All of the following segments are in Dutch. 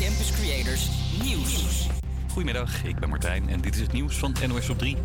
Campus Creators Nieuws. Goedemiddag, ik ben Martijn en dit is het nieuws van NOS op 3.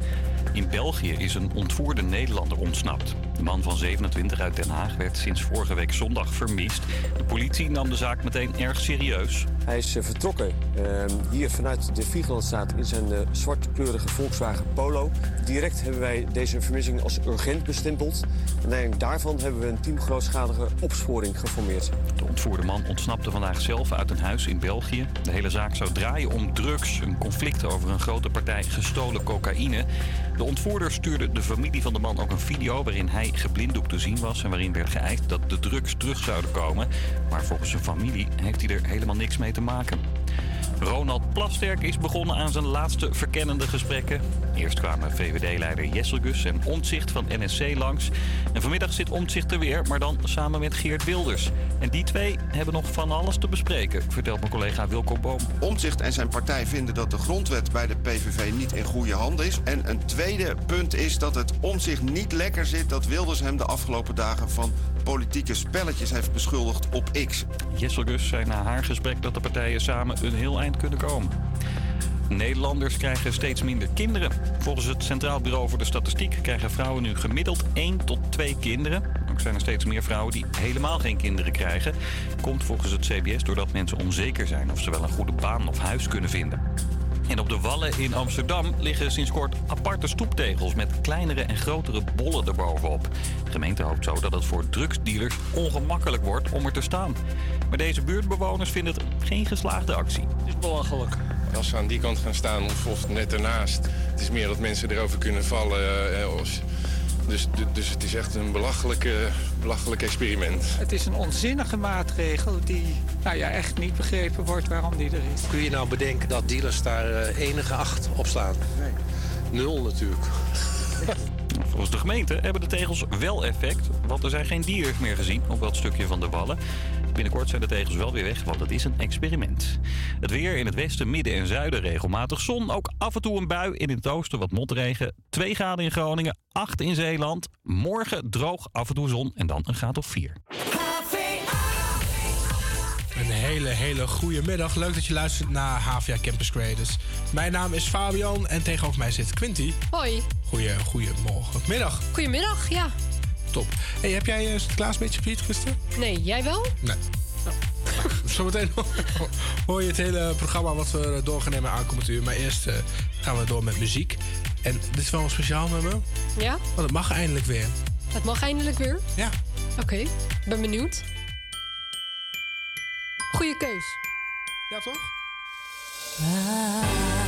In België is een ontvoerde Nederlander ontsnapt. De man van 27 uit Den Haag werd sinds vorige week zondag vermist. De politie nam de zaak meteen erg serieus. Hij is eh, vertrokken eh, hier vanuit de Viergelandstraat in zijn uh, zwartkleurige Volkswagen Polo. Direct hebben wij deze vermissing als urgent bestempeld. En daarvan hebben we een team grootschalige opsporing geformeerd. De ontvoerde man ontsnapte vandaag zelf uit een huis in België. De hele zaak zou draaien om drugs, een conflict over een grote partij gestolen cocaïne. De ontvoerder stuurde de familie van de man ook een video waarin hij geblinddoekt te zien was en waarin werd geëist dat de drugs terug zouden komen. Maar volgens zijn familie heeft hij er helemaal niks mee te maken. Ronald Plasterk is begonnen aan zijn laatste verkennende gesprekken. Eerst kwamen VVD-leider Jesselgus en Omtzigt van NSC langs. En vanmiddag zit Omtzigt er weer, maar dan samen met Geert Wilders. En die twee hebben nog van alles te bespreken, vertelt mijn collega Wilco Boom. Omtzigt en zijn partij vinden dat de grondwet bij de PVV niet in goede handen is. En een tweede punt is dat het Omtzigt niet lekker zit dat Wilders hem de afgelopen dagen van politieke spelletjes heeft beschuldigd op X. Jesselgus zei na haar gesprek dat de partijen samen een heel eind kunnen komen. Nederlanders krijgen steeds minder kinderen. Volgens het Centraal Bureau voor de Statistiek krijgen vrouwen nu gemiddeld 1 tot 2 kinderen. Ook zijn er steeds meer vrouwen die helemaal geen kinderen krijgen. Komt volgens het CBS doordat mensen onzeker zijn of ze wel een goede baan of huis kunnen vinden. En op de Wallen in Amsterdam liggen sinds kort aparte stoeptegels met kleinere en grotere bollen erbovenop. De gemeente hoopt zo dat het voor drugsdealers ongemakkelijk wordt om er te staan. Maar deze buurtbewoners vinden het geen geslaagde actie. Het is belachelijk. Als ze aan die kant gaan staan of, net ernaast. Het is meer dat mensen erover kunnen vallen. Eh, als, dus, dus het is echt een belachelijke, belachelijk experiment. Het is een onzinnige maatregel die nou ja, echt niet begrepen wordt waarom die er is. Kun je nou bedenken dat dealers daar uh, enige acht op slaan? Nee. Nul natuurlijk. Volgens de gemeente hebben de tegels wel effect, want er zijn geen dieren meer gezien op dat stukje van de wallen. Binnenkort zijn de tegels wel weer weg, want het is een experiment. Het weer in het westen, midden en zuiden regelmatig zon. Ook af en toe een bui in het oosten wat motregen. 2 graden in Groningen, 8 in Zeeland. Morgen droog, af en toe zon en dan een graad of 4. Een hele, hele goede middag. Leuk dat je luistert naar HVA Campus Creators. Mijn naam is Fabian en tegenover mij zit Quinty. Hoi. Goeie, goedemorgen. Middag. Goedemiddag, ja. Top. Hey, heb jij uh, Sinterklaas een beetje gevierd gisteren? Nee, jij wel? Nee. Oh. Zometeen hoor je het hele programma wat we doorgaan met aankomend uur. Maar eerst uh, gaan we door met muziek. En dit is wel een speciaal nummer. Ja? Want het mag eindelijk weer. Het mag eindelijk weer? Ja. Oké, okay. ben benieuwd. Goeie keus. Ja, toch? I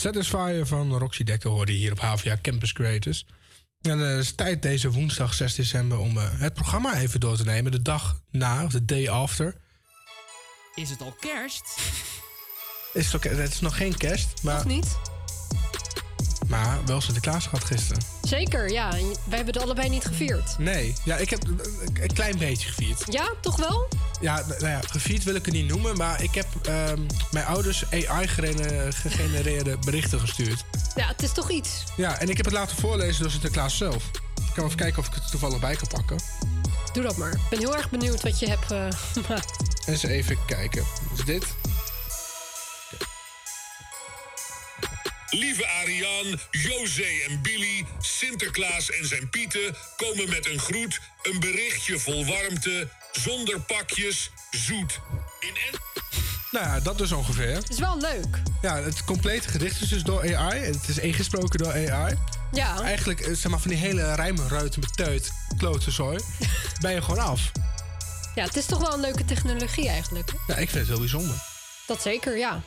Satisfier van Roxy Dekker hoorde hier op HVA Campus Creators. En eh, het is tijd deze woensdag 6 december om eh, het programma even door te nemen. De dag na, of de day after. Is het al kerst? Is het, het is nog geen kerst, maar, Nog niet? maar wel Sinterklaas gehad gisteren. Zeker, ja. En Wij hebben het allebei niet gevierd. Nee, ja, ik heb een klein beetje gevierd. Ja, toch wel? Ja, nou ja, gevierd wil ik het niet noemen, maar ik heb ehm, mijn ouders AI-gegenereerde berichten gestuurd. Ja, het is toch iets. Ja, en ik heb het laten voorlezen door Sinterklaas zelf. Ik kan even kijken of ik het er toevallig bij kan pakken. Doe dat maar. Ik ben heel erg benieuwd wat je hebt eh, gemaakt. Eens even kijken. Is dit? Lieve Ariane, José en Billy, Sinterklaas en zijn pieten komen met een groet, een berichtje vol warmte, zonder pakjes, zoet. In en... Nou ja, dat dus ongeveer. Het is wel leuk. Ja, het complete gedicht is dus door AI. Het is ingesproken door AI. Ja. Eigenlijk, eh, zeg maar, van die hele rijmruiten met teut, klote zooi, ben je gewoon af. Ja, het is toch wel een leuke technologie eigenlijk. Ja, ik vind het heel bijzonder. Dat zeker, ja.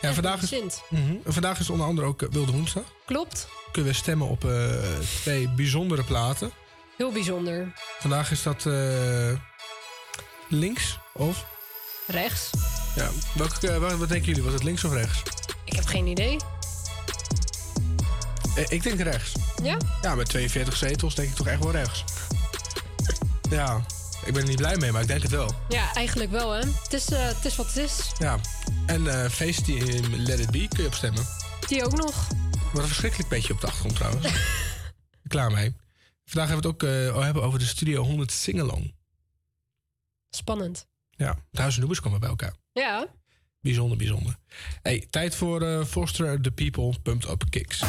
Ja, vandaag, is. Mhm. Vandaag is onder andere ook eh, Wilde Woensdag. Klopt. Kunnen we stemmen op eh, twee bijzondere platen. Heel bijzonder. Vandaag is dat eh, links of... Rechts. Ja, welke, eh, wat, denken jullie? Was het links of rechts? Ik heb geen idee. Eh, ik denk rechts. Ja? Ja, met 42 zetels denk ik toch echt wel rechts. Ja, ik ben er niet blij mee, maar ik denk het wel. Ja, eigenlijk wel, hè. Het is, eh, het is wat het is. Ja, en eh Face Team Let It Be kun je op stemmen. Die ook nog. Wat een verschrikkelijk beetje op de achtergrond trouwens. Klaar mee. Vandaag hebben we het ook eh, hebben over de Studio 100 Singalong. Spannend. Ja, duizend noemers komen bij elkaar. Ja. Bijzonder, bijzonder. Hey, tijd voor eh Foster the People Pumped Up Kicks.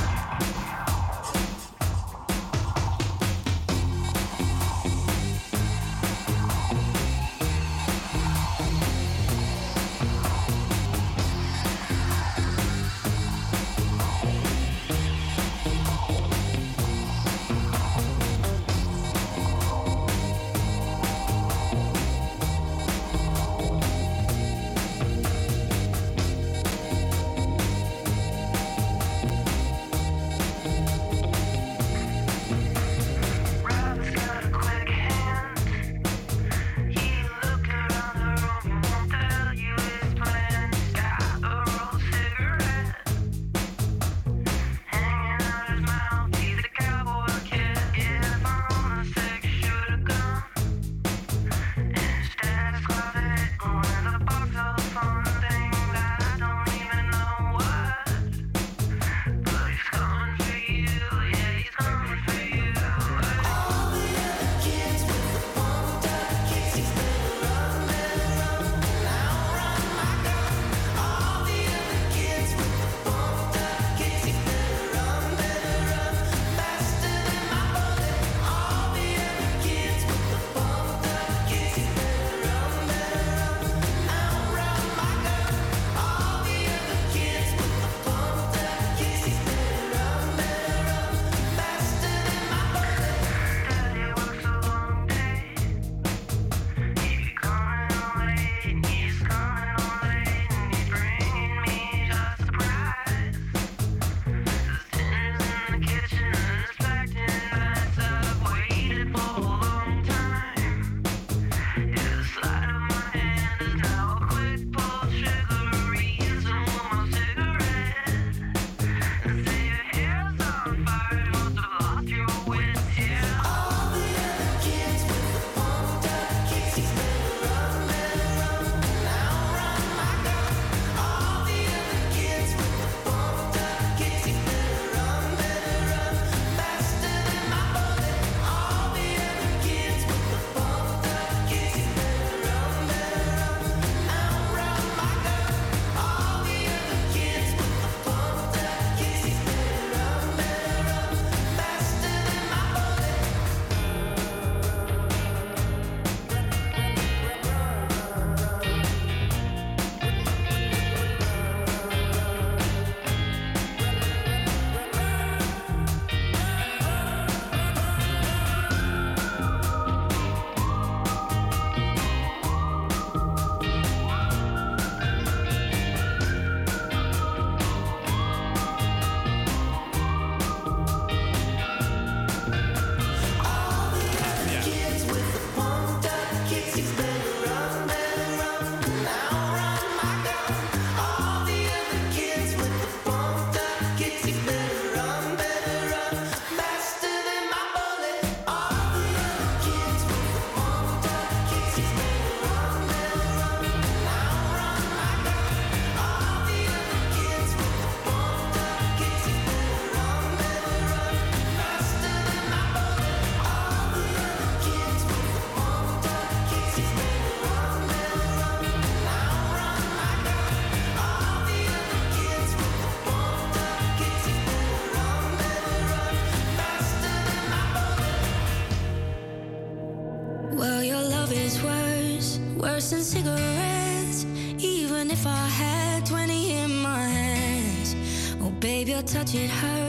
Touch, it hurts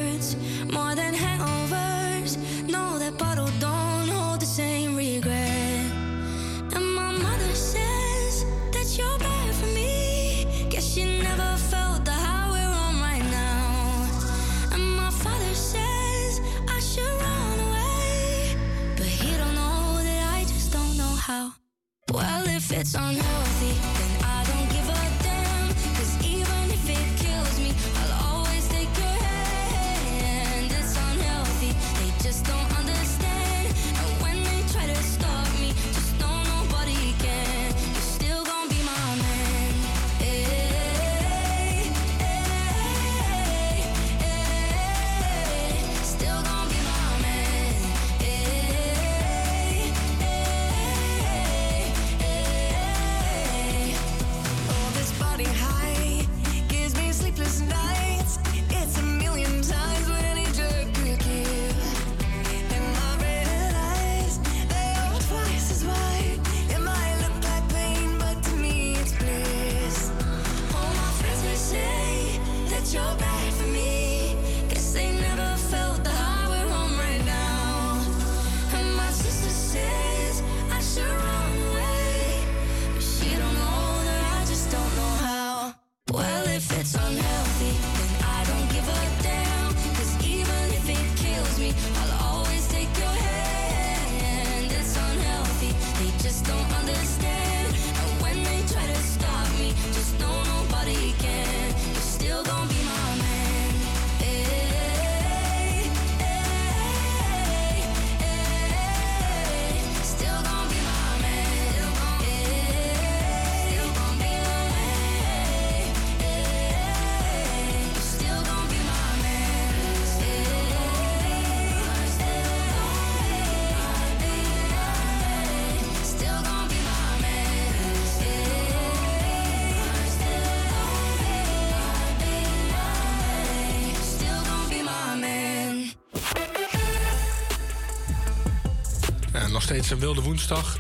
een wilde woensdag.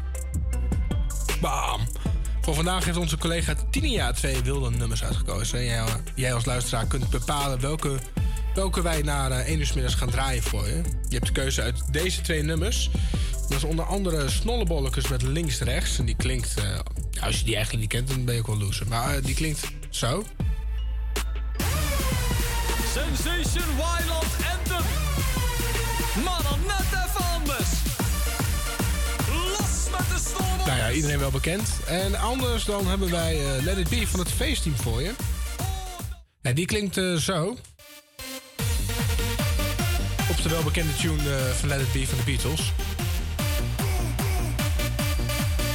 Bam! Voor vandaag heeft onze collega Tinia twee wilde nummers uitgekozen. Jij, jij als luisteraar kunt bepalen welke, welke wij na uh, 1 uur gaan draaien voor je. Je hebt de keuze uit deze twee nummers. Dat is onder andere Snollebollekes met links-rechts. En die klinkt, eh, als je die eigenlijk niet kent, dan ben je ook wel loser. Maar eh, die klinkt zo. Sensation Wildland iedereen wel bekend. En anders dan hebben wij eh, Let It Be van het feestteam voor je. En die klinkt eh, zo. Op de welbekende tune eh, van Let It Be van de Beatles.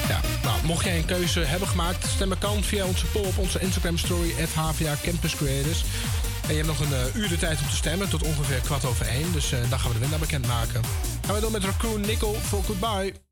Ja, nou, mocht jij een keuze hebben gemaakt, stemmen kan via onze poll op onze Instagram story, HVA Campus Creators. En je hebt nog een uur de tijd om te stemmen, tot ongeveer kwart over één. Dus eh, dan gaan we de winnaar bekendmaken. Gaan we door met Raccoon Nickel voor Goodbye.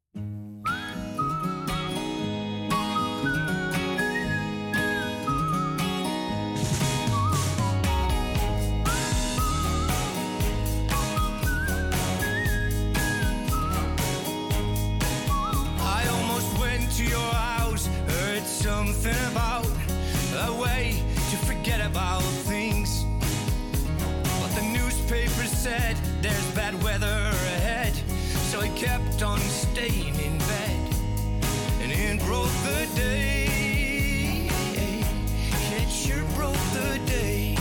It sure broke the day.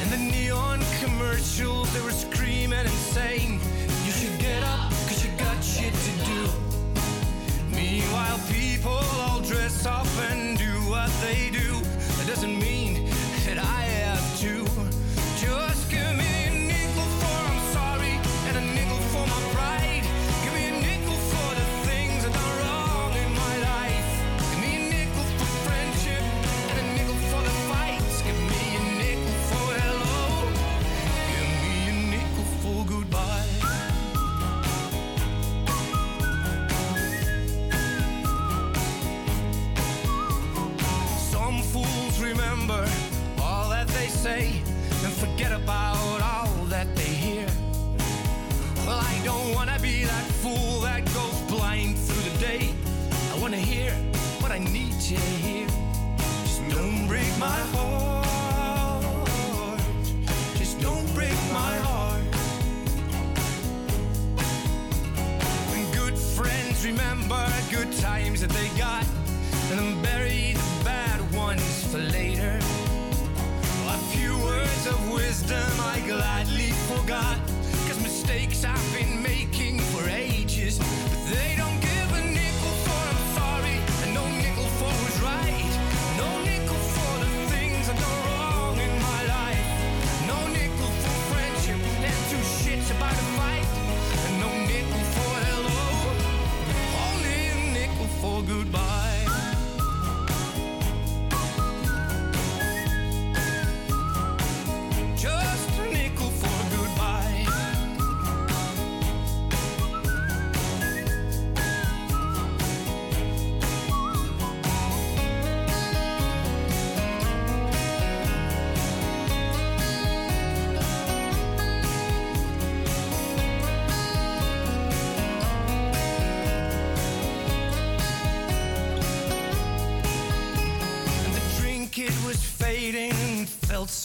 And the neon commercials, they were screaming and saying, You should get up, cause you got shit to do. Meanwhile, people all dress up and do what they do. That doesn't mean To hear. Just don't break my heart. Just don't break my heart. When good friends remember good times that they got and then bury the bad ones for later. A few words of wisdom I gladly forgot. Cause mistakes I've been making for ages. But they don't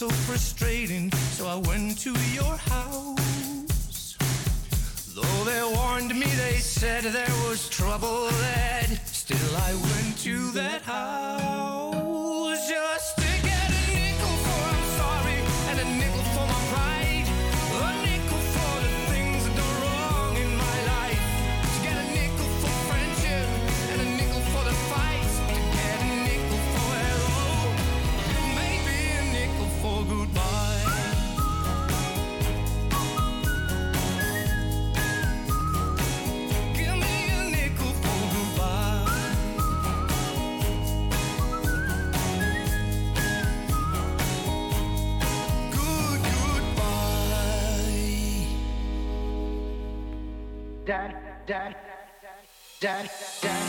so frustrating. So I went to your house. Though they warned me, they said there was trouble ahead. Dad, dad,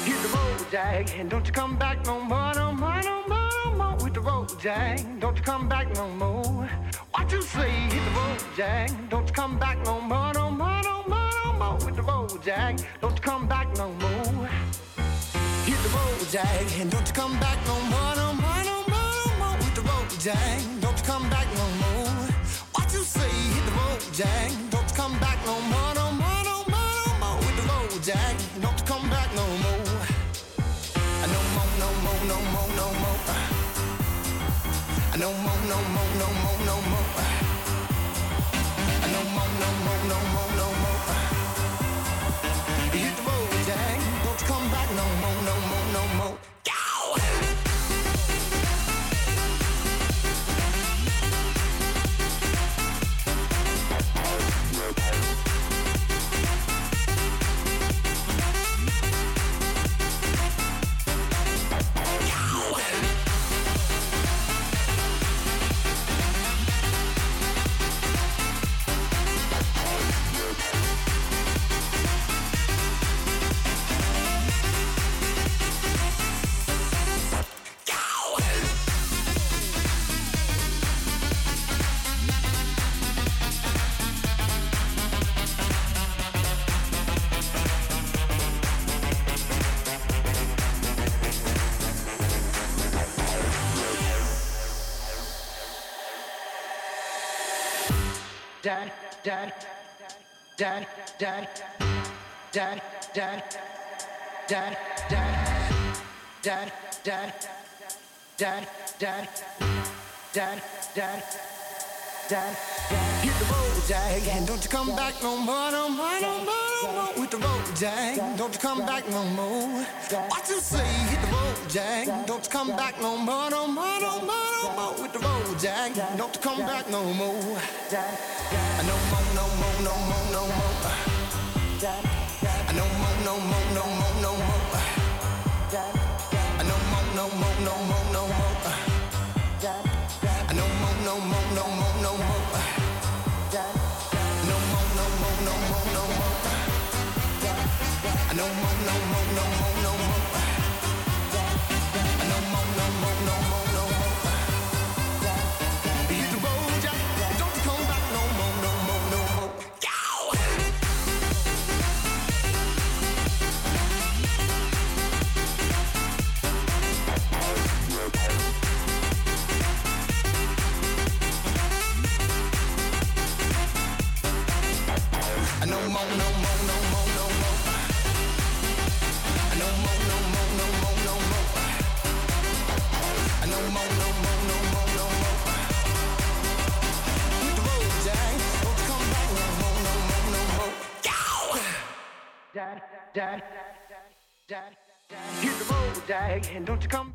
hit the road, Jack, and don't you come back no more, no more, no more, no more with the road, Jack. Don't you come back no more. What you say? Hit the road, Jack. Don't you come back no more, no more, no more, no more with the road, Jack. Don't you come back no more. Hit the road, Jack, and don't you come back no more, no more, no more, no more with the road, Jack. Don't you come back no more. What you say? Hit the road, Jack. Don't you come back no more, no more, Jack. Don't you come back no more. Uh, No more, no more, no more, no more. Uh, No more, no more, no more, no more. Uh, No more, no more, no more, dad, dad, dad, dad, dad, dad, dad, dad, dad, dad, dad, dad, dad. Road, Jack, don't you come back no more, no more, no more, no more with the road, Jack. Don't you come back no more. What you say? Hit the road, Jack. Don't you come back no more, no more, no more, no more with the road, Jack. Don't you come back. No more, no more, no more, no more. No more, no more, no more, no more. And don't you come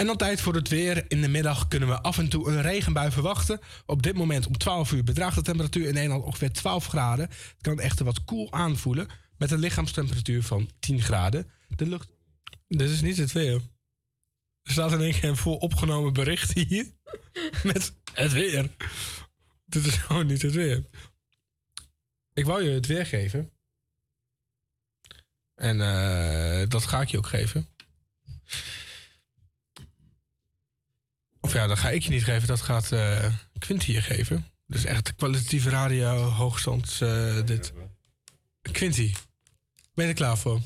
En dan tijd voor het weer. In de middag kunnen we af en toe een regenbui verwachten. Op dit moment om 12 uur bedraagt de temperatuur in Nederland ongeveer 12 graden. Het kan echter wat koel aanvoelen met een lichaamstemperatuur van 10 graden. De lucht... Dit is niet het weer. Er staat in één keer een vol opgenomen bericht hier. Met het weer. Dit is gewoon niet het weer. Ik wou je het weer geven. En eh, dat ga ik je ook geven. Of ja, dat ga ik je niet geven. Dat gaat eh Quinty je geven. Dus echt kwalitatieve radio, hoogstand. eh, dit. Quinty, ben je er klaar voor?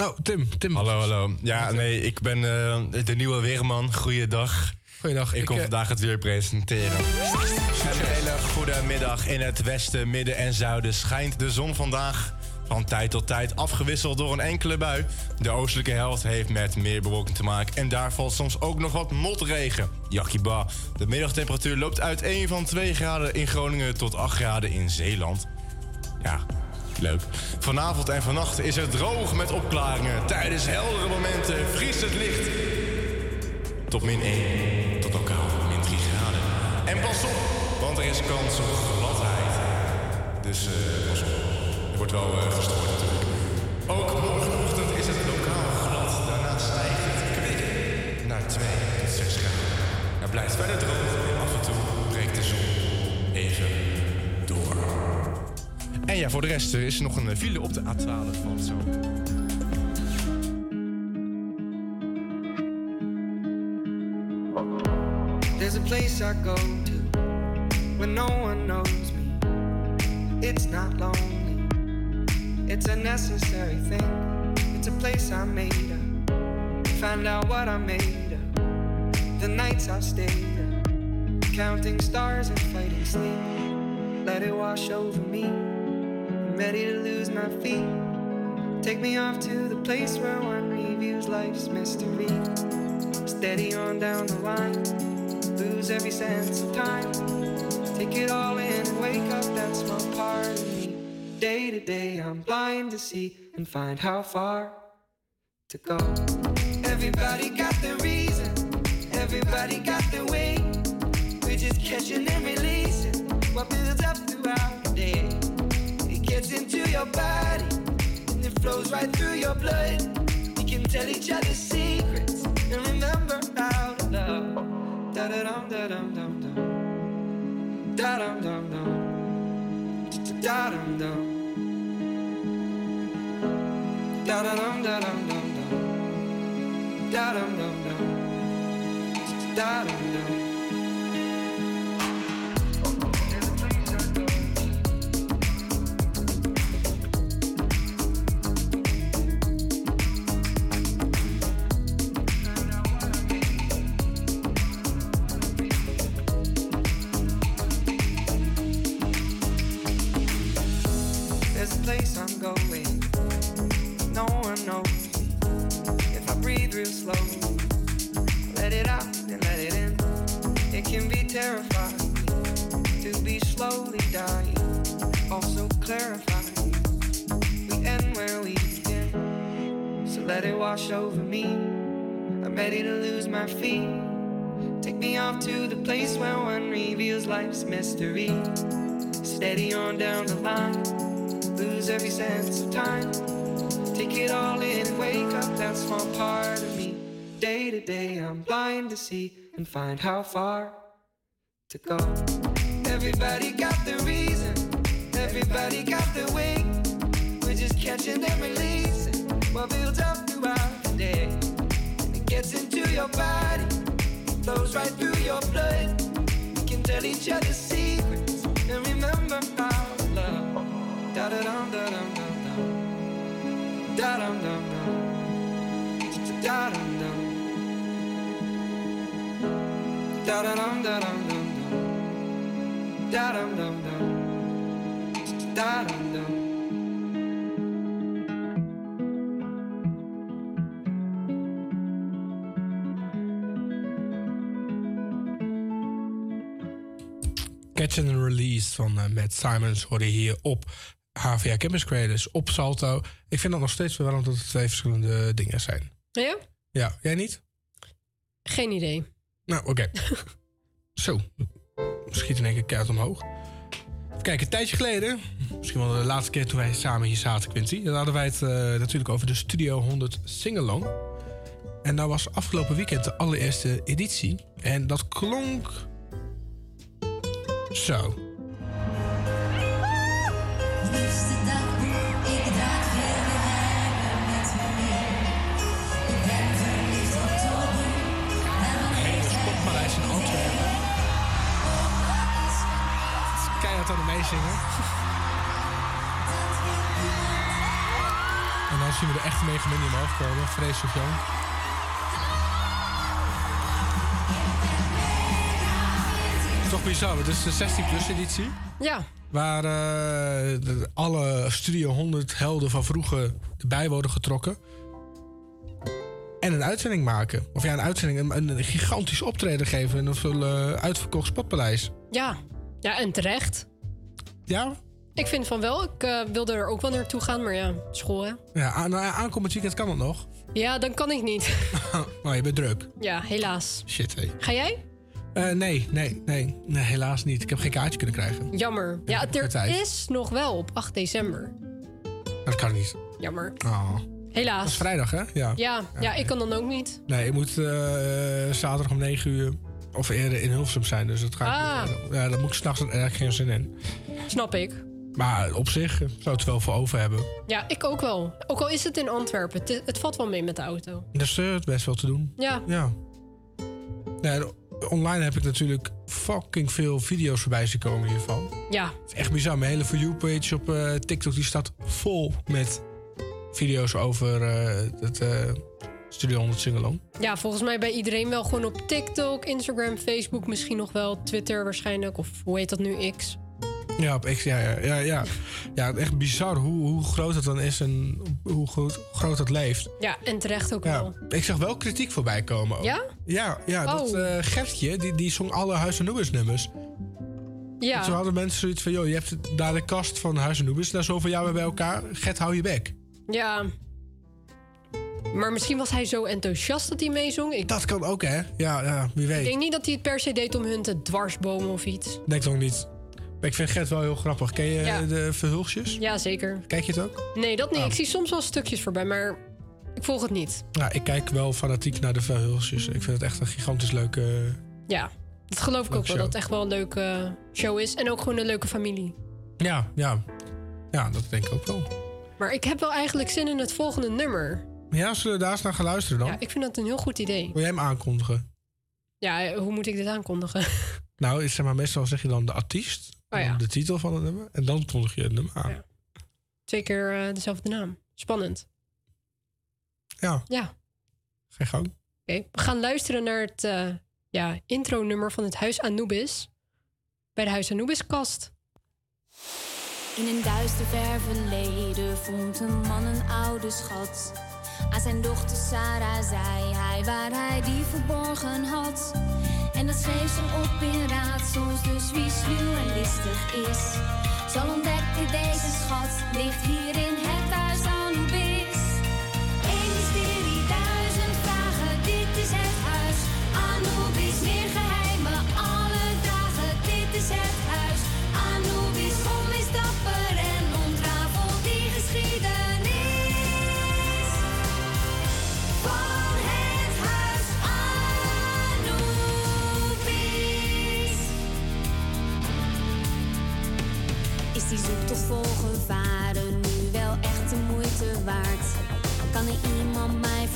Oh, Tim. Tim. Hallo, hallo. Ja, nee, ik ben eh, de nieuwe weerman. Goeiedag. Goeiedag. Ik, Ik, kom eh, vandaag het weer presenteren. Een hele goede middag. In het westen, midden en zuiden schijnt de zon vandaag. Van tijd tot tijd afgewisseld door een enkele bui. De oostelijke helft heeft met meer bewolking te maken. En daar valt soms ook nog wat motregen. Yakiba. De middagtemperatuur loopt uiteen van 2 graden in Groningen tot 8 graden in Zeeland. Ja, leuk. Vanavond en vannacht is het droog met opklaringen. Tijdens heldere momenten vriest het licht. Tot min 1, tot lokaal min 3 graden. En pas op, want er is kans op gladheid. Dus eh, pas op. Eh, gestoord. Ook morgenochtend is het lokaal glad. Daarna stijgt het kwik naar 2 tot 6 graden. Er blijft verder droog en af en toe breekt de zon even door. En ja, voor de rest er is nog een file op de A12 van zo. There's a place I go to when no one knows me. It's not lonely, it's a necessary thing. It's a place I made up. Find out what I made up. The nights I've stayed up, counting stars and fighting sleep. Let it wash over me. I'm ready to lose my feet. Take me off to the place where one reviews life's mystery. Steady on down the line, lose every sense of time. Take it all in and wake up that small part of me. Day to day, I'm blind to see and find how far to go. Everybody got the reason, everybody got the way. We're just catching and releasing what builds up throughout the day. It gets into your body and it flows right through your blood. We can tell each other secrets and remember how to love. Da da dum da dum dum dum. Da dum dum dum. Da dum dum. Da da dum da dum dum dum. Da dum dum dum. Da dum dum. Day to day, I'm blind to see and find how far to go. Everybody got the reason, everybody got the way. We're just catching and releasing what builds up throughout the day. And it gets into your body, flows right through your blood. We can tell each other secrets and remember how love. Da da dum da dum dum dum. Da dum dum dum. Da dum Da da dum da dum dum dum. Da dum dum dum. Da dum dum. Catch and Release van eh, Matt Simons hoorde je hier op HVA Campus Creators op Salto. Ik vind dat nog steeds verwarrend dat het twee verschillende dingen zijn. Ja? Ja, jij niet? Geen idee. Nou, oké. Zo. Schiet in één keer keihard omhoog. Even kijken, een tijdje geleden, misschien wel de laatste keer toen wij samen hier zaten, Quincy, dan hadden wij het eh, natuurlijk over de Studio 100 Singalong. En dat was afgelopen weekend de allereerste editie. En dat klonk zo. Keihard aan het meezingen. En dan zien we de echte Mega Mini omhoog komen. Vrees of Jan. Is toch bizar, het is de 16 plus editie. Ja. Waar eh, alle Studio 100 helden van vroeger erbij worden getrokken. En een uitzending maken. Of ja, een uitzending, een, een gigantisch optreden geven. in een veel eh, uitverkocht spotpaleis. Ja. Ja, en terecht. Ja? Ik vind van wel. Ik eh, wilde er ook wel naartoe gaan, maar ja, school hè. Ja, aan, ja, aankomend weekend kan het nog. Ja, dan kan ik niet. Maar je bent druk. ja, helaas. Shit, hé. Ga jij? Eh, nee, nee, nee, nee, helaas niet. Ik heb geen kaartje kunnen krijgen. Jammer. Ja, er is nog wel op 8 december. Dat kan niet. Jammer. Oh. Dat is Helaas. vrijdag, hè? Ja. Ja, ja, ik kan dan ook niet. Nee, ik moet eh, zaterdag om 9 uur of eerder in Hilversum zijn. Dus dat ga ik Ah. Ja, daar moet ik s'nachts eigenlijk geen zin in. Snap ik. Maar op zich zou het wel voor over hebben. Ja, ik ook wel. Ook al is het in Antwerpen. Het, het valt wel mee met de auto. Dus eh, het best wel te doen. Ja. Ja. Online heb ik natuurlijk fucking veel video's voorbij zien komen hiervan. Ja. Het is echt bizar. Mijn hele For You-page op eh, TikTok die staat vol met video's over eh, het Studio 100 Singalong. Ja, volgens mij bij iedereen wel gewoon op TikTok, Instagram, Facebook, misschien nog wel Twitter waarschijnlijk. Of hoe heet dat nu? X. Ja, op X, ja, ja, ja, ja. Ja, echt bizar hoe, hoe groot het dan is en hoe groot, groot het leeft. Ja, en terecht ook Ja, wel. ik zag wel kritiek voorbij komen. ook. Ja? Ja, ja dat eh, Gertje, die, die zong alle Huis en Noebes nummers. Ja. Toen hadden mensen zoiets van, joh, je hebt daar de kast van Huis en Noebes, daar zoveel jaar bij elkaar. Gert, hou je bek. Ja. Maar misschien was hij zo enthousiast dat hij meezong. Ik Dat kan ook, hè? Ja, ja wie weet. ik denk niet dat hij het per se deed om hun te dwarsbomen of iets. Denk toch niet. Maar ik vind Gert wel heel grappig. Ken je Ja. de Verhulsjes? Ja, zeker. Kijk je het ook? Nee, dat niet. Oh. Ik zie soms wel stukjes voorbij, maar ik volg het niet. Ja, ik kijk wel fanatiek naar de Verhulsjes. Ik vind het echt een gigantisch leuke... Ja, dat geloof ik ook wel. show. Dat het echt wel een leuke show is. En ook gewoon een leuke familie. Ja, ja. Ja, dat denk ik ook wel. Maar ik heb wel eigenlijk zin in het volgende nummer. Ja, zullen we daar eens naar gaan luisteren dan? Ja, ik vind dat een heel goed idee. Wil jij hem aankondigen? Ja, hoe moet ik dit aankondigen? Nou, is, zeg maar, meestal zeg je dan de artiest, Oh ja. de titel van het nummer, en dan kondig je het nummer aan. Ja. Twee keer eh, dezelfde naam. Spannend. ja. Ja. Ga je gang. Oké, we gaan luisteren naar het eh, ja, intro-nummer van het Huis Anubis. Bij de Huis Anubis-kast. In een duister ver verleden vond een man een oude schat. Aan zijn dochter Sarah zei hij waar hij die verborgen had. En dat schreef ze op in raadsels, dus wie sluw en listig is, zal ontdekken deze schat ligt hier in het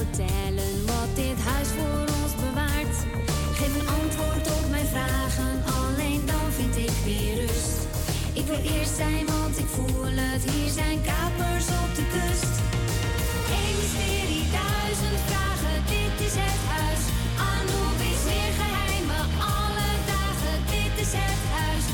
vertellen wat dit huis voor ons bewaart? Geef een antwoord op mijn vragen, alleen dan vind ik weer rust. Ik wil eerst zijn, want ik voel het, hier zijn kapers op de kust. Eén mysterie, duizend vragen, dit is het huis. Anubis, meer geheimen, alle dagen, dit is het huis.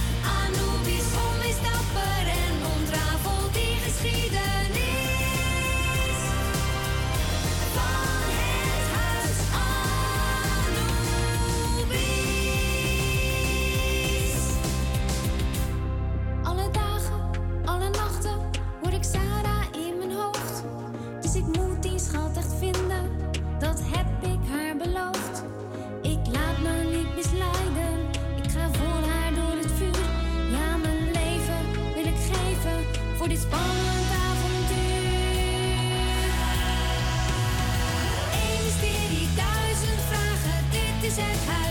set high.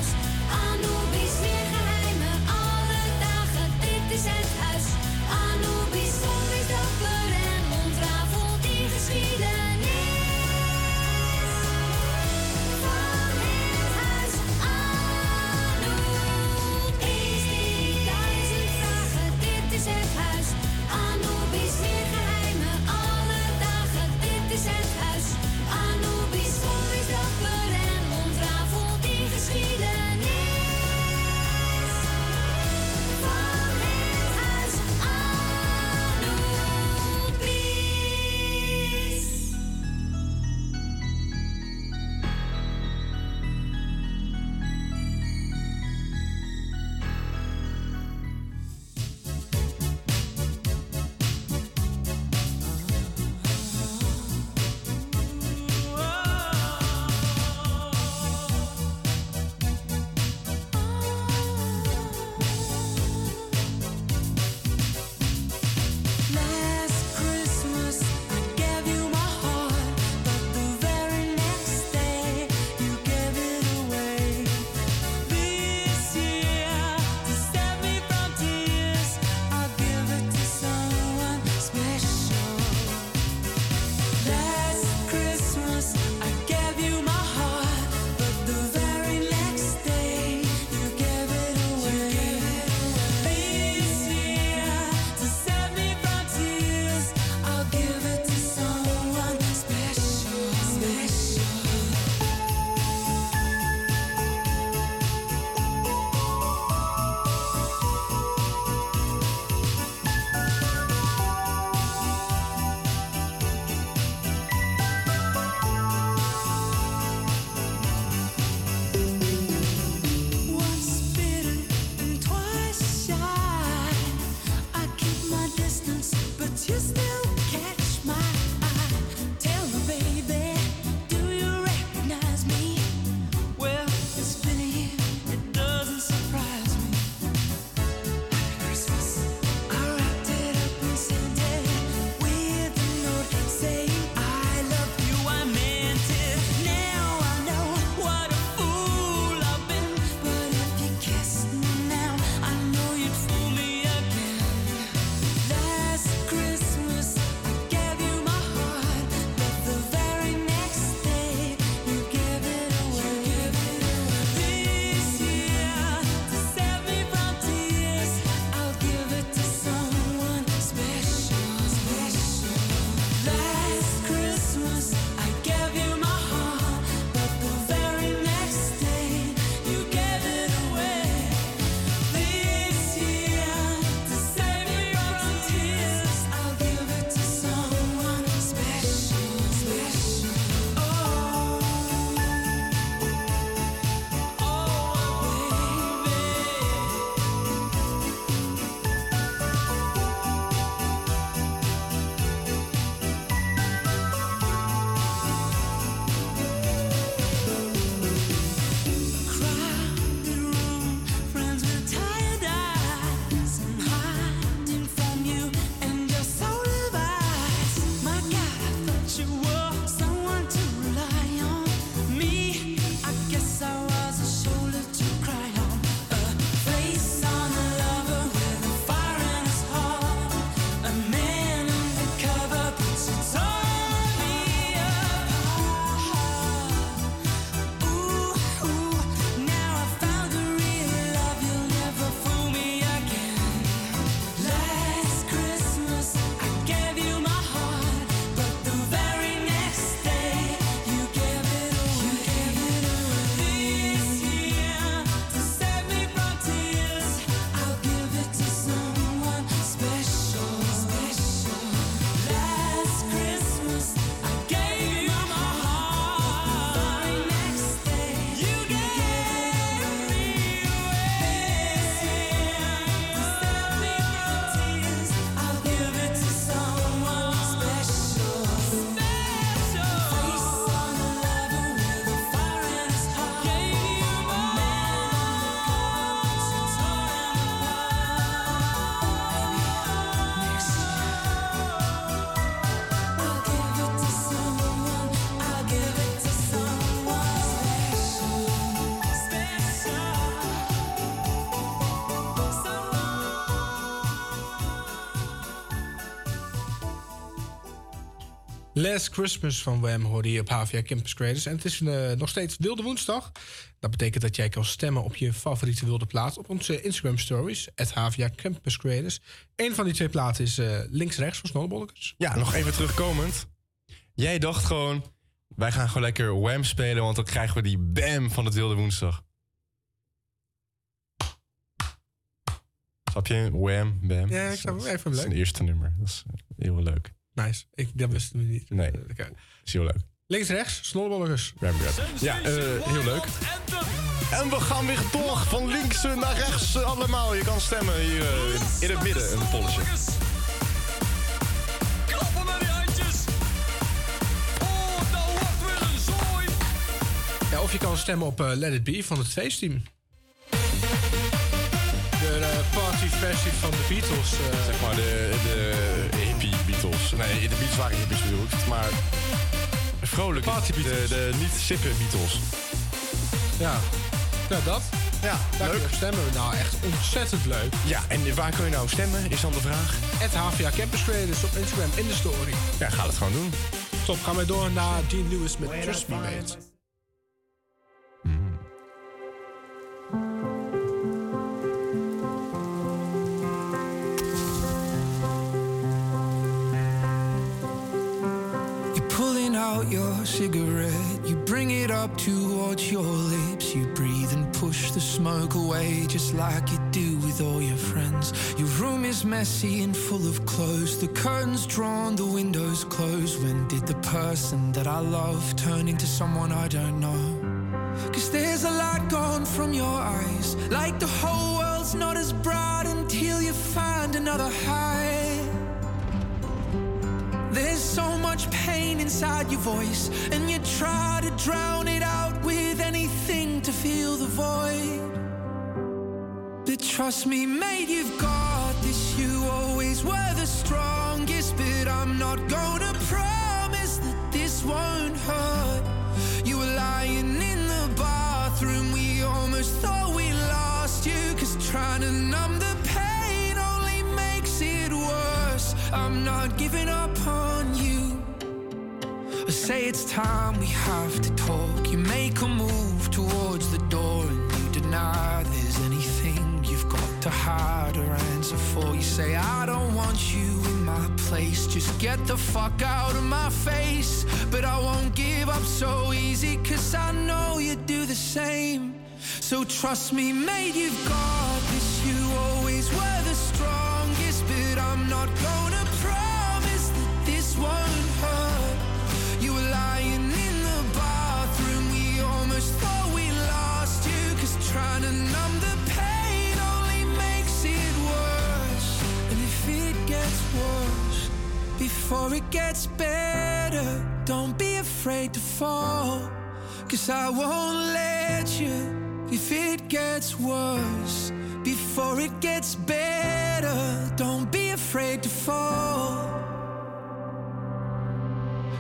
Last Christmas van Wham hoorde je op HVA Campus Creators. En het is eh, nog steeds Wilde Woensdag. Dat betekent dat jij kan stemmen op je favoriete wilde plaat... op onze Instagram stories, at HVA Campus Creators. Eén van die twee platen is eh, links-rechts van Snowbollekers. Ja, nog even terugkomend. Jij dacht gewoon, wij gaan gewoon lekker Wham spelen, want dan krijgen we die bam van het Wilde Woensdag. Snap je? Wham, bam. Ja, ik snap hem. Even Dat is leuk. een eerste nummer. Dat is eh, heel leuk. Nice. Ik, dat wisten we niet. Nee, Oké. is heel leuk. Links-rechts, Snowbollekers. Wham, wham. Ja, eh, heel leuk. En we gaan weer door van links eh, naar rechts eh, allemaal. Je kan stemmen hier eh, in, het midden, een polletje. Klappen met die handjes. Oh, dat wordt weer een zooi. Ja, of je kan stemmen op eh, Let It Be van het feestteam. De eh, partyversie van de Beatles. eh, Zeg maar de, de hippie Beatles. Nee, de Beatles waren hippies bedoel ik. Maar vrolijk. Party. De, de niet sippe Beatles. Ja. Ja, dat. Ja, Daar op stemmen. Nou, echt ontzettend leuk. Ja, en waar kun je nou stemmen, is dan de vraag. Het HVA Campus Creators op Instagram in de story. Ja, ga het gewoon doen. Top, gaan wij door naar Dean Lewis met Trust Me Mate. Out your cigarette, you bring it up towards your lips. You breathe and push the smoke away, just like you do with all your friends. Your room is messy and full of clothes, the curtains drawn, the windows closed. When did the person that I love turn into someone I don't know? Cause there's a light gone from your eyes, like the whole world's not as bright until you find another high. Much pain inside your voice, and you try to drown it out with anything to fill the void. But trust me, mate, you've got this. You always were the strongest, but I'm not gonna promise that this won't hurt. You were lying in the bathroom, we almost thought we lost you. Cause trying to numb the pain only makes it worse. I'm not giving up say it's time we have to talk. You make a move towards the door and you deny there's anything you've got to hide or answer for. You say, I don't want you in my place. Just get the fuck out of my face. But I won't give up so easy, cause I know you do the same. So trust me, mate, you've got this. You always were the strongest, but I'm not gonna before it gets better, don't be afraid to fall. Cause I won't let you if it gets worse before it gets better. Don't be afraid to fall.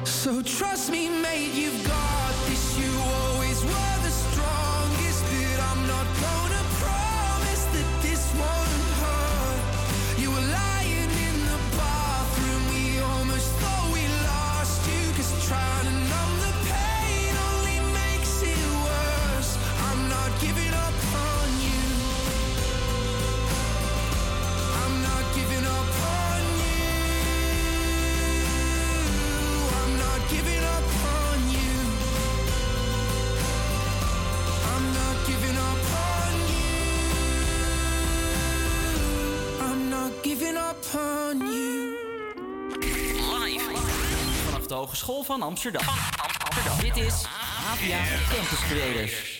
So trust me, mate, you've got this. You always were giving up on you. Live vanaf de Hogeschool van Amsterdam. Dit is APA Campus Creators.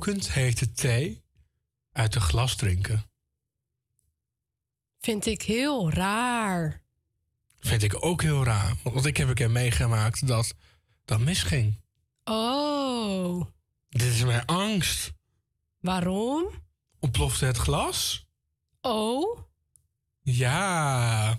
kokend hete thee uit de glas drinken. Vind ik heel raar. Vind ik ook heel raar. Want ik heb een keer meegemaakt dat dat misging. Oh. Dit is mijn angst. Waarom? Ontplofte het glas? Oh. Ja.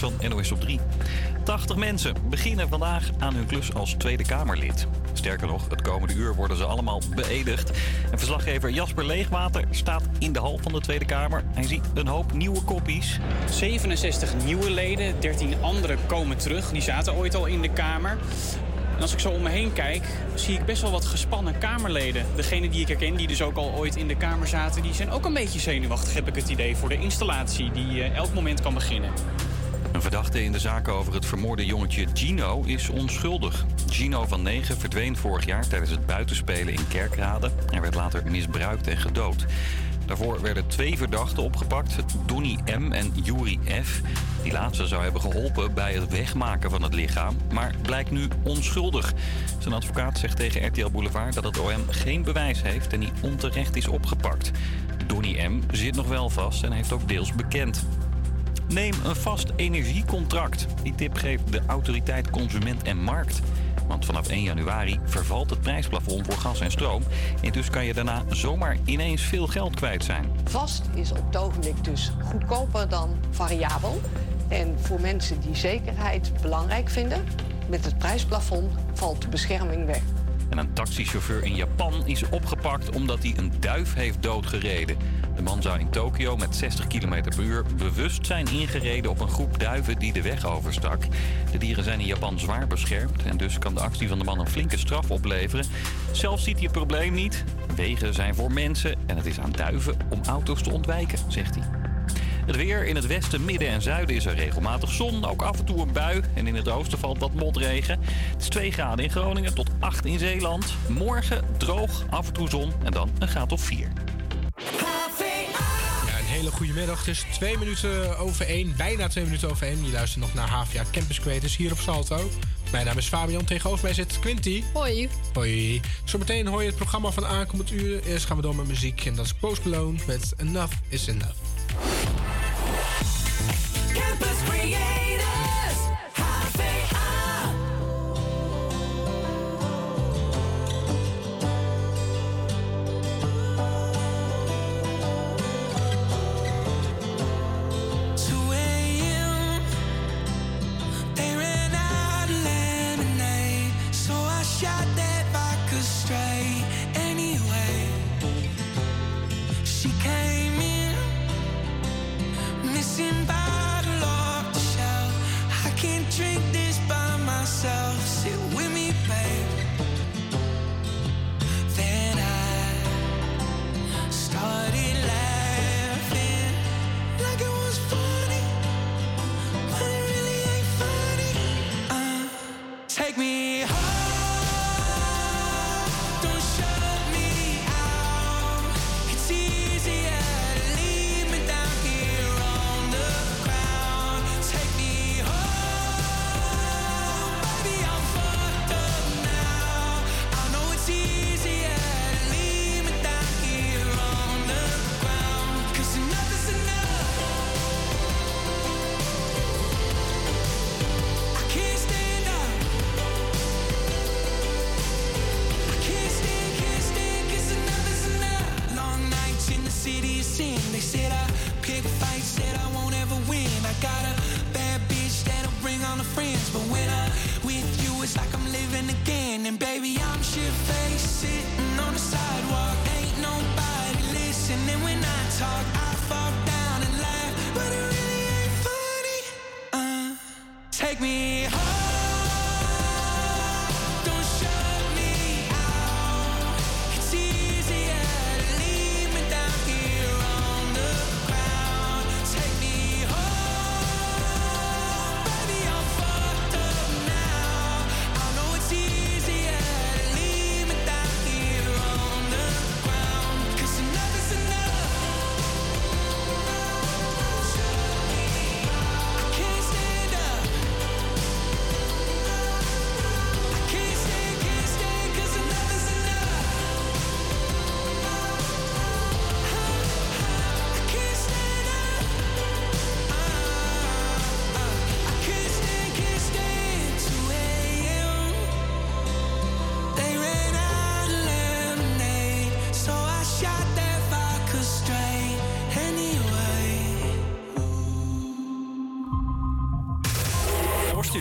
van NOS op 3. 80 mensen beginnen vandaag aan hun klus als Tweede Kamerlid. Sterker nog, het komende uur worden ze allemaal beëdigd. En verslaggever Jasper Leegwater staat in de hal van de Tweede Kamer. Hij ziet een hoop nieuwe kopies. 67 nieuwe leden, 13 andere komen terug. Die zaten ooit al in de Kamer. En als ik zo om me heen kijk, zie ik best wel wat gespannen Kamerleden. Degenen die ik herken, die dus ook al ooit in de Kamer zaten... die zijn ook een beetje zenuwachtig, heb ik het idee, voor de installatie... die eh, elk moment kan beginnen. Een verdachte in de zaak over het vermoorde jongetje Gino is onschuldig. Gino van 9 verdween vorig jaar tijdens het buitenspelen in Kerkrade. Hij werd later misbruikt en gedood. Daarvoor werden twee verdachten opgepakt, Donny M. en Yuri F. Die laatste zou hebben geholpen bij het wegmaken van het lichaam, maar blijkt nu onschuldig. Zijn advocaat zegt tegen RTL Boulevard dat het OM geen bewijs heeft en hij onterecht is opgepakt. Donny M. zit nog wel vast en heeft ook deels bekend. Neem een vast energiecontract. Die tip geeft de autoriteit Consument en Markt. Want vanaf 1 januari vervalt het prijsplafond voor gas en stroom. En dus kan je daarna zomaar ineens veel geld kwijt zijn. Vast is op het ogenblik dus goedkoper dan variabel. En voor mensen die zekerheid belangrijk vinden, met het prijsplafond valt de bescherming weg. En een taxichauffeur in Japan is opgepakt omdat hij een duif heeft doodgereden. De man zou in Tokio met 60 km per uur bewust zijn ingereden op een groep duiven die de weg overstak. De dieren zijn in Japan zwaar beschermd en dus kan de actie van de man een flinke straf opleveren. Zelf ziet hij het probleem niet. Wegen zijn voor mensen en het is aan duiven om auto's te ontwijken, zegt hij. Het weer in het westen, midden en zuiden is er regelmatig zon. Ook af en toe een bui. En in het oosten valt wat motregen. Het is 2 graden in Groningen tot 8 in Zeeland. Morgen droog, af en toe zon en dan een graad of 4. Ja, een hele goede middag. Het is twee minuten over één, bijna twee minuten over één. Je luistert nog naar HVA Campus Creators hier op Salto. Mijn naam is Fabian, tegenover mij zit Quinty. Hoi. Hoi. Zometeen hoor je het programma van aankomend uur. Eerst gaan we door met muziek en dat is Post Malone met Enough is Enough. Campus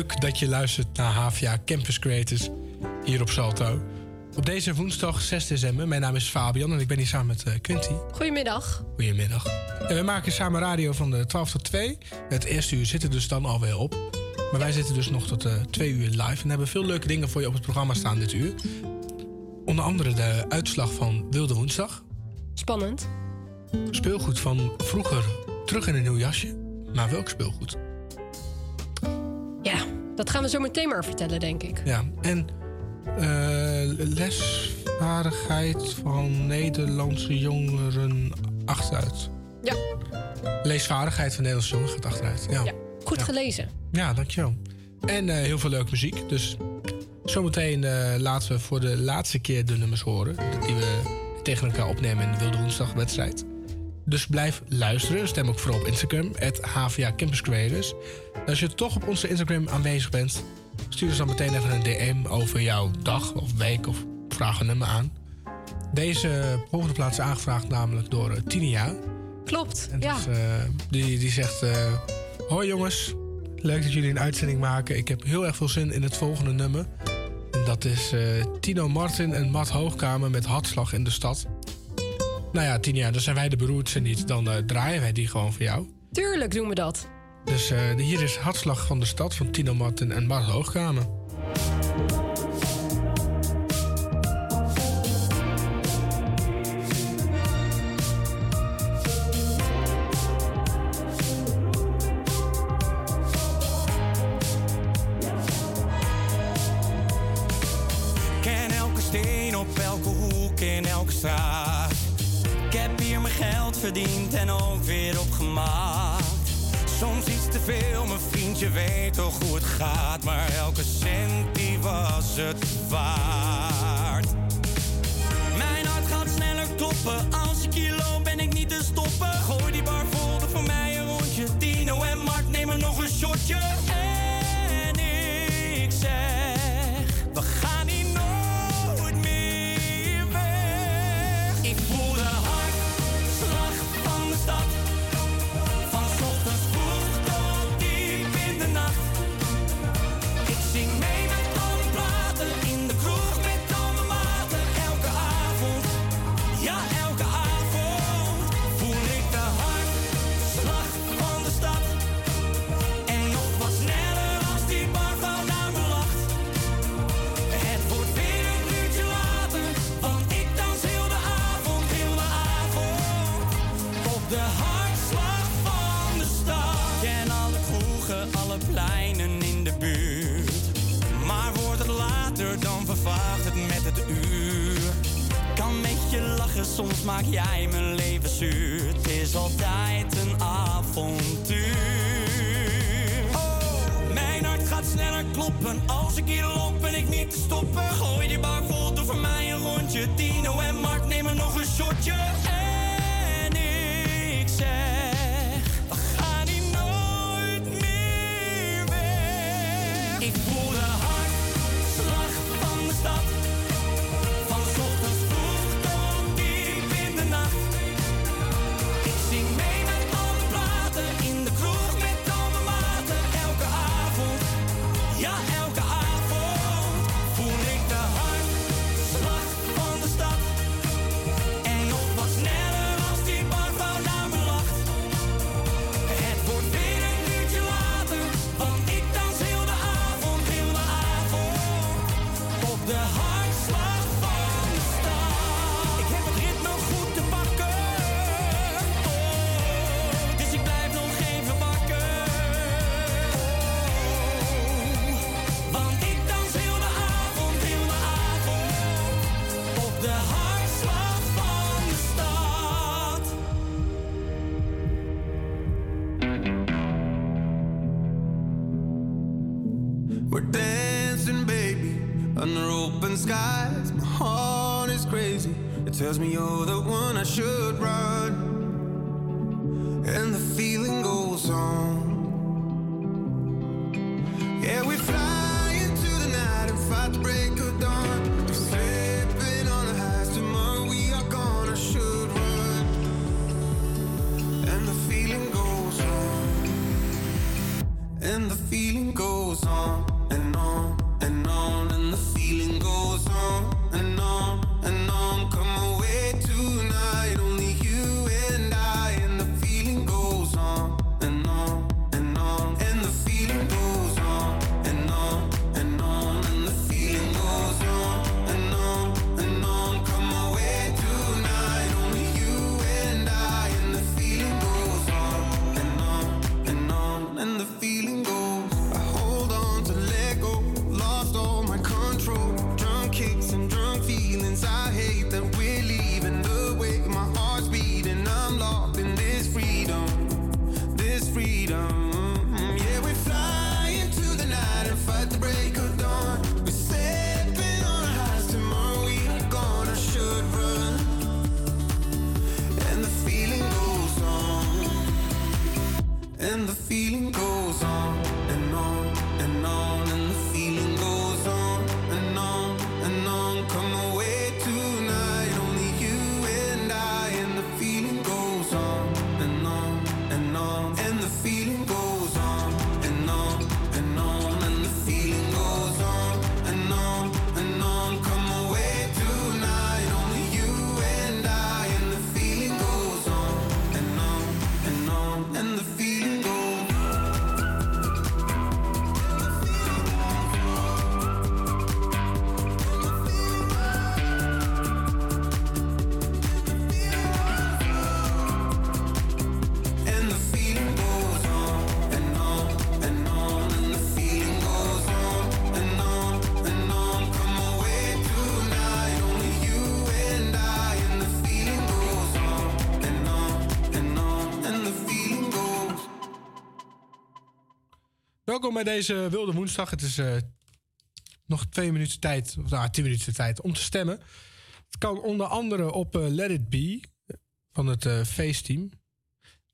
Leuk dat je luistert naar HVA Campus Creators hier op Salto. Op deze woensdag 6 december. Mijn naam is Fabian en ik ben hier samen met eh, Quinty. Goedemiddag. Goedemiddag. En we maken samen radio van de 12 tot 2. Het eerste uur zit er dus dan alweer op. Maar wij zitten dus nog tot eh 2 uur live. En hebben veel leuke dingen voor je op het programma staan dit uur. Onder andere de uitslag van Wilde Woensdag. Spannend. Speelgoed van vroeger terug in een nieuw jasje. Maar welk speelgoed? Dat gaan we zo meteen maar vertellen, denk ik. Ja, en eh, lesvaardigheid van Nederlandse jongeren achteruit. Ja. Leesvaardigheid van Nederlandse jongeren gaat achteruit. Ja, Ja, goed Ja. gelezen. Ja, dankjewel. En eh, heel veel leuke muziek. Dus zometeen eh, laten we voor de laatste keer de nummers horen. Die we tegen elkaar opnemen in de Wilde Woensdagwedstrijd. Dus blijf luisteren. Stem ook vooral op Instagram. HVA Campus Creators. Als je toch op onze Instagram aanwezig bent... stuur ons dan meteen even een DM over jouw dag of week... of vraag een nummer aan. Deze volgende plaats is aangevraagd namelijk door eh, Tinia. Klopt, En ja. dus, eh, die, die zegt... eh, Hoi jongens, leuk dat jullie een uitzending maken. Ik heb heel erg veel zin in het volgende nummer. En dat is Tino Martin en Matt Hoogkamer met Hartslag in de stad. Nou ja, Tinia, dan zijn wij de beroerdste niet. Dan draaien wij die gewoon voor jou. Tuurlijk doen we dat. Dus eh, hier is Hartslag van de stad van Tino Martin en Matt Hoogkamer. Maar elke cent die was het waard. Mijn hart gaat sneller kloppen. Soms maak jij mijn leven zuur. Het is altijd een avontuur. Oh, mijn hart gaat sneller kloppen. Als ik hier loop, ben ik niet te stoppen. Gooi die bar vol, doe voor mij een rondje. Tino en Mark nemen nog een shotje. Tells me you're the one I should welkom bij deze Wilde Woensdag. Het is eh, nog twee minuten tijd, of nou, tien minuten tijd om te stemmen. Het kan onder andere op eh, Let It Be van het eh feestteam.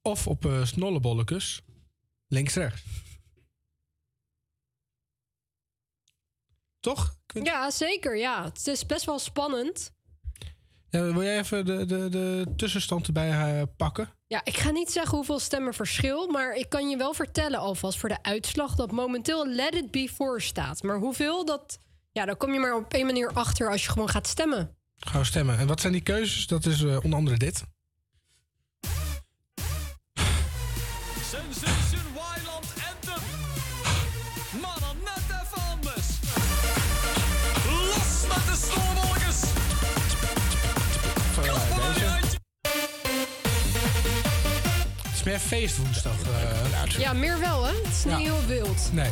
Of op Snollebollekes. Links-rechts. Toch? Ja, zeker. Ja. Het is best wel spannend. Ja, wil jij even de, de, de tussenstand erbij eh, pakken? Ja, ik ga niet zeggen hoeveel stemmen verschil, maar ik kan je wel vertellen alvast voor de uitslag dat momenteel Let It Be voor staat. Maar hoeveel, dat, ja, daar kom je maar op één manier achter als je gewoon gaat stemmen. Gaan we stemmen. En wat zijn die keuzes? Dat is eh, onder andere dit. Meer feestwoensdag. eh Ja, meer wel hè? Het is niet Ja. heel wild. Nee.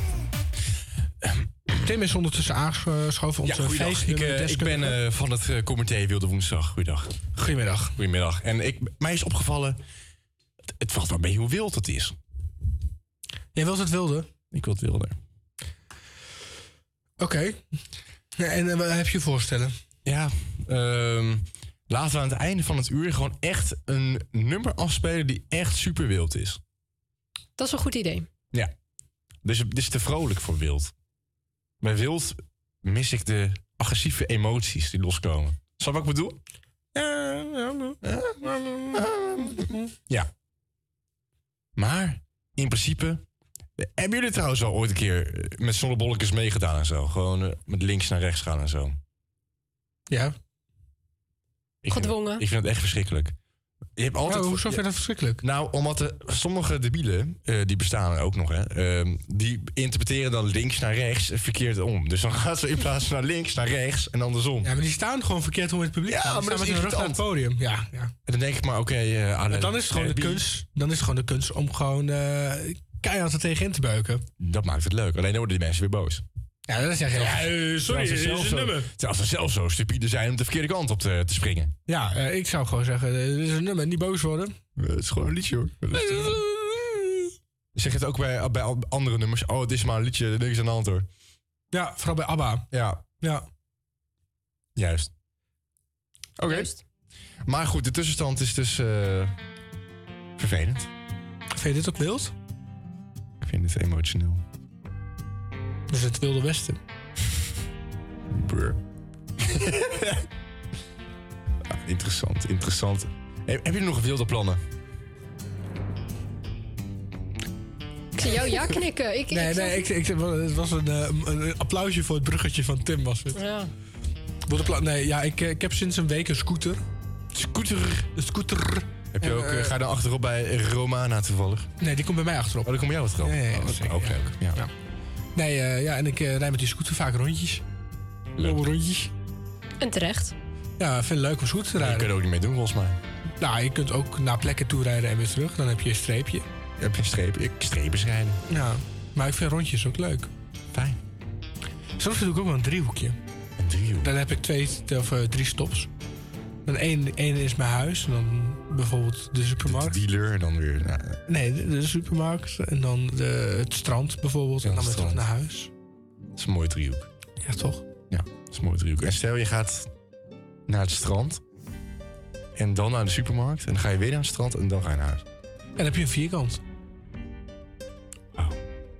Tim is ondertussen aangeschoven. Ja, Onze goeiedag. Ik, feest- eh, ik ben eh, van het comité Wilde Woensdag. Goeiedag. Goedemiddag. Goedemiddag. En ik, mij is opgevallen, het, het valt wel mee hoe wild het is. Jij wilt het wilde? Ik wil het wilde. Oké. Ja, en eh, wat heb je voorstellen? Ja, ehm, laten we aan het einde van het uur gewoon echt een nummer afspelen die echt super wild is. Dat is een goed idee. Ja. Dus het is te vrolijk voor wild. Bij wild mis ik de agressieve emoties die loskomen. Snap je wat ik bedoel? Ja. Maar in principe. Hebben jullie trouwens al ooit een keer eh, met zonnebolletjes meegedaan en zo? Gewoon eh, met links naar rechts gaan en zo. Ja. Ik vind- Gedwongen. ik vind het echt verschrikkelijk. Je hebt altijd, Oh, hoezo vind je dat verschrikkelijk? Nou, omdat er sommige debielen, eh, die bestaan ook nog, hè, ehm, die interpreteren dan links naar rechts eh, verkeerd om. Dus dan gaat ze in plaats van naar links naar rechts en andersom. Ja, maar die staan gewoon verkeerd om in het publiek Ja, te staan. Die maar dat staan is met hun rug naar het podium. Ja, ja. En dan denk ik maar, oké, eh, aan En de- dan is het gewoon de kunst. Dan is het gewoon de kunst om gewoon eh, keihard er tegenin te beuken. Dat maakt het leuk. Alleen dan worden die mensen weer boos. Ja, dan zeg je, ja, eh, sorry, ze dit zelf is zo- een nummer. Terwijl ze zelf zo stupide zijn om de verkeerde kant op te, te springen. Ja, eh, ik zou gewoon zeggen, eh, dit is een nummer, niet boos worden. Het is gewoon een liedje hoor. Zeg het ook bij, bij andere nummers? Oh, het is maar een liedje, niks aan de hand hoor. Ja, vooral bij ABBA. Ja, Ja. juist. Oké. Maar goed, de tussenstand is dus eh, vervelend. Vind je dit ook wild? Ik vind het emotioneel. Dus het Wilde Westen. Brr. Ah, interessant, interessant. Heb, heb je nog wilde plannen? Ik zie jou ja knikken. Ik, Nee, ik nee, ik, ik, het was een, eh, een, een applausje voor het bruggetje van Tim was het. Ja. Wilde pla- nee, ja, ik, eh, ik heb sinds een week een scooter. Scooter? Een scooter. Heb je En, ook, eh, ga je dan achterop bij Romana toevallig? Nee, die komt bij mij achterop. Oh, die komt bij jou achterop? Oh, zeker, Ook leuk, ja. Ja. Nee, eh, ja, en ik eh, rijd met die scooter vaak rondjes. Lopen rondjes. En terecht. Ja, vind het leuk om scooter te Maar je rijden. kunt er ook niet mee doen volgens mij. Nou, je kunt ook naar plekken toe rijden en weer terug. Dan heb je een streepje. Heb je een streep? Ik streepjes rijden. Ja, maar ik vind rondjes ook leuk. Fijn. Soms doe ik ook wel een driehoekje. Een driehoek? Dan heb ik twee of eh, drie stops. Dan één, één is mijn huis. En dan bijvoorbeeld de supermarkt. Dealer en dan weer... nou, Nee, de, de supermarkt. En dan de, het strand bijvoorbeeld. Ja, en dan het weer terug naar huis. dat is een mooie driehoek. Ja, toch? Ja, dat is een mooie driehoek. En stel je gaat naar het strand... en dan naar de supermarkt... en dan ga je weer naar het strand en dan ga je naar huis. En dan heb je een vierkant. Oh.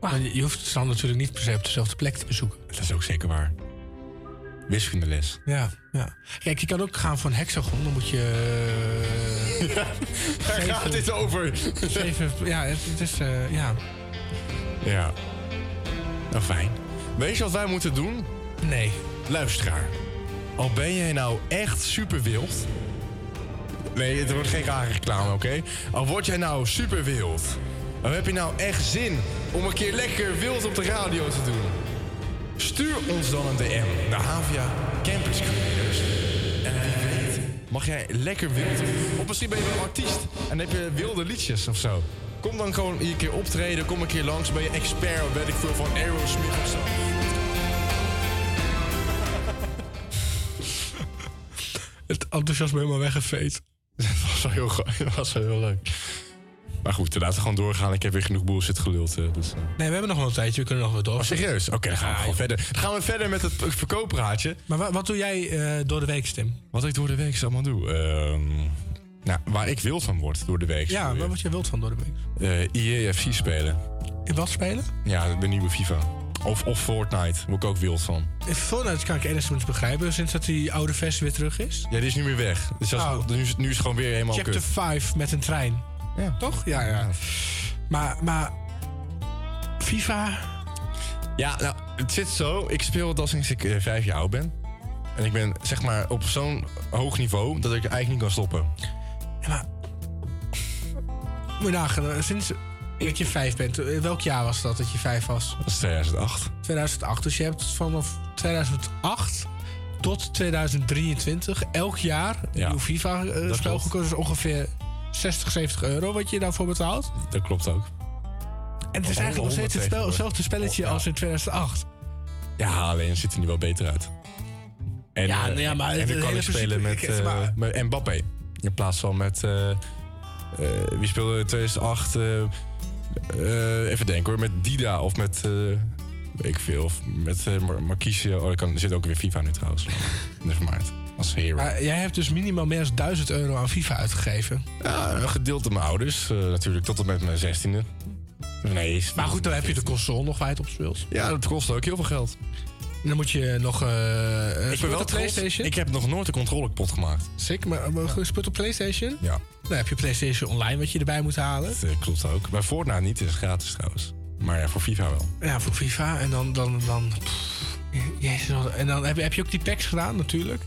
Maar je, je hoeft het strand natuurlijk niet per se op dezelfde plek te bezoeken. Dat is ook zeker waar. Wiskundeles. Ja, ja. Kijk, je kan ook gaan voor een hexagon. Dan moet je... Waar zeven- gaat dit over? zeven, ja, het, het is... eh, ja. Ja. Nou, fijn. Weet je wat wij moeten doen? Nee. Luisteraar. Al ben jij nou echt super wild. Nee, het wordt geen rare reclame, oké? Al word jij nou super wild. Dan heb je nou echt zin om een keer lekker wild op de radio te doen. Stuur ons dan een DM naar Havia Campus Creators. En wie weet, mag jij lekker wild. Of misschien ben je wel een artiest en heb je wilde liedjes of zo. Kom dan gewoon hier een keer optreden. Kom een keer langs. Ben je expert, of weet ik veel, van Aerosmith of zo. Het enthousiasme helemaal weggeveed. Dat was wel heel, dat was wel heel leuk. Maar goed, laten we gewoon doorgaan. Ik heb weer genoeg bullshit geluld. eh, Dus, eh. Nee, we hebben nog wel een tijdje. We kunnen nog wel door. Oh, serieus? Oké, dan gaan we gewoon verder. Dan gaan we verder met het verkooppraatje. Maar wa- wat doe jij eh, door de week, Tim? Wat ik door de week allemaal doe? Ehm, nou, waar ik wild van word door de week. Ja, waar word jij wild van door de week? EAFC spelen. In wat spelen? Ja, de nieuwe FIFA. Of, of Fortnite, word ik ook wild van. In Fortnite kan ik enigszins begrijpen, sinds dat die oude versie weer terug is. Ja, die is nu weer weg. Dus dat is, Oh. nu, is, nu is het gewoon weer helemaal Chapter kut. 5 met een trein. Ja. Toch? Ja, ja. Maar, maar FIFA... Ja, nou, het zit zo. Ik speel het al sinds ik eh, vijf jaar oud ben. En ik ben zeg maar op zo'n hoog niveau dat ik eigenlijk niet kan stoppen. Moet je nagaan, eh, sinds dat je vijf bent. eh, Welk jaar was dat dat je vijf was? Dat is 2008. 2008. Dus je hebt vanaf 2008 tot 2023 elk jaar een Ja, nieuw FIFA-spel klopt. gekozen. Dus ongeveer 60, 70 euro wat je daarvoor betaalt. Dat klopt ook. En het is eigenlijk nog steeds het spel, 100 hetzelfde spelletje ja. als in 2008. Ja, alleen het ziet er nu wel beter uit. En, Ja, eh, nou ja, maar en dan kan ik spelen met, maar- met Mbappé. In plaats van met... eh, wie speelde in 2008? eh, eh, even denken hoor. Met Dida of met... weet ik veel. Of met Mar- Marquise. Oh, er zit ook weer FIFA nu trouwens. Never mind. Als hero. Maar jij hebt dus minimaal meer dan 1000 euro aan FIFA uitgegeven. Ja, gedeeld door mijn ouders. eh, natuurlijk tot en met mijn zestiende. Nee. is- Maar goed, dan heb je de console nog het op speelt. Ja, dat kost ook heel veel geld. En dan moet je nog... eh ik ben wel op. PlayStation. Ik heb nog nooit een controle kapot gemaakt. Sick, maar, maar speelt op PlayStation? Ja. Dan heb je PlayStation Online wat je erbij moet halen. Dat eh, klopt ook. Bij Fortnite niet, het is gratis trouwens. Maar ja, voor FIFA wel. Ja, voor FIFA. En dan... dan, dan pff, jezus, en dan heb je, heb je ook die packs gedaan, natuurlijk.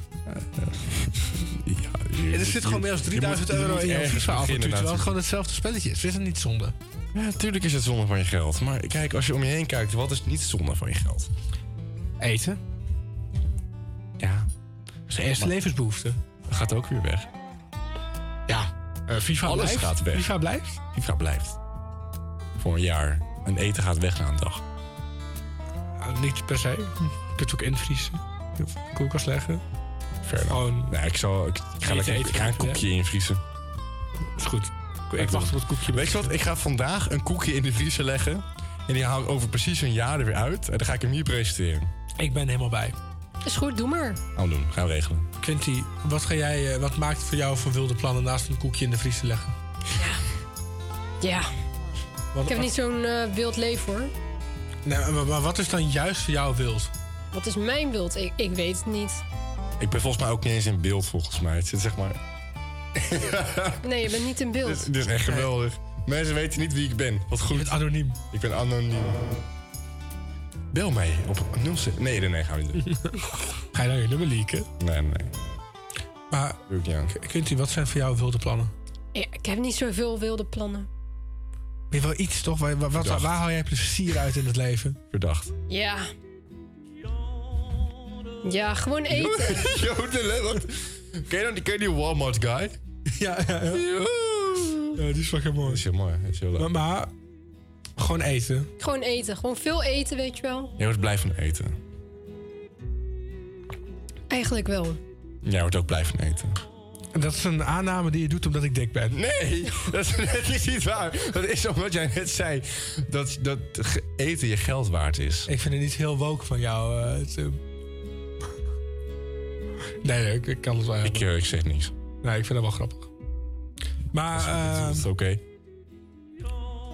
Ja, er zit gewoon meer dan 3000 euro in je FIFA af. Terwijl het gewoon hetzelfde spelletje is. Is dat niet zonde? Ja, natuurlijk is het zonde van je geld. Maar kijk, als je om je heen kijkt, wat is niet zonde van je geld? Eten. Ja. Dat is de eerste Maar- levensbehoefte. Dat gaat ook weer weg. Ja. Eh, FIFA Alles blijft. gaat weg. FIFA blijft? FIFA blijft. Voor een jaar. En eten gaat weg na een dag. Ah, niet per se. Je kunt het ook invriezen. Koelkast leggen. Gewoon... Nee, ik, zal, ik, ik ga, lekker, eten, ik ga een koekje invriezen. is goed. Ik, Ik wacht op het koekje. Weet je wat? Ik ga vandaag een koekje in de vriezer leggen. En die haal ik over precies een jaar er weer uit. En dan ga ik hem hier presenteren. Ik ben helemaal bij. Is goed, doe maar. Gaan we doen. Gaan we regelen. Quinty, wat, ga jij, eh, wat maakt het voor jou voor wilde plannen naast een koekje in de vriezer leggen? Ja. Wat, Ik heb niet zo'n eh, wild leven hoor. Nee, maar, maar wat is dan juist voor jou wild? Wat is mijn wild? Ik, ik weet het niet. Ik ben volgens mij ook niet eens in beeld, volgens mij. Het zit zeg maar... Nee, je bent niet in beeld. Dit is echt geweldig. Mensen weten niet wie ik ben. Wat goed. Je bent anoniem. Ik ben anoniem. Bel mij op 06... Nee, nee, nee, gaan we niet doen. Ga je nou je nummer leaken? Nee, nee. Maar, Doe ik niet aan. Quinty, wat zijn voor jou wilde plannen? Ja, ik heb niet zoveel wilde plannen. Je wel iets toch? Wat, waar haal jij plezier uit in het leven? Verdacht. Ja. Ja, gewoon eten. Jodelen, wat? Ken je, dan, ken je die Walmart guy? Ja, ja, ja. Ja, die is fucking mooi. Dat is heel mooi. Dat is heel leuk. Maar, maar gewoon eten. Gewoon eten. Gewoon veel eten, weet je wel. Jij wordt blij van eten. Eigenlijk wel. Jij wordt ook blij van eten. En dat is een aanname die je doet omdat ik dik ben. Nee, dat is, dat is niet waar. Dat is omdat jij net zei dat, dat eten je geld waard is. Ik vind het niet heel woke van jou, eh, Tim. Nee, nee, ik, ik kan het wel Ik, hebben. eh, ik zeg niks. Nee, ik vind dat wel grappig. Maar Dat eh, is oké.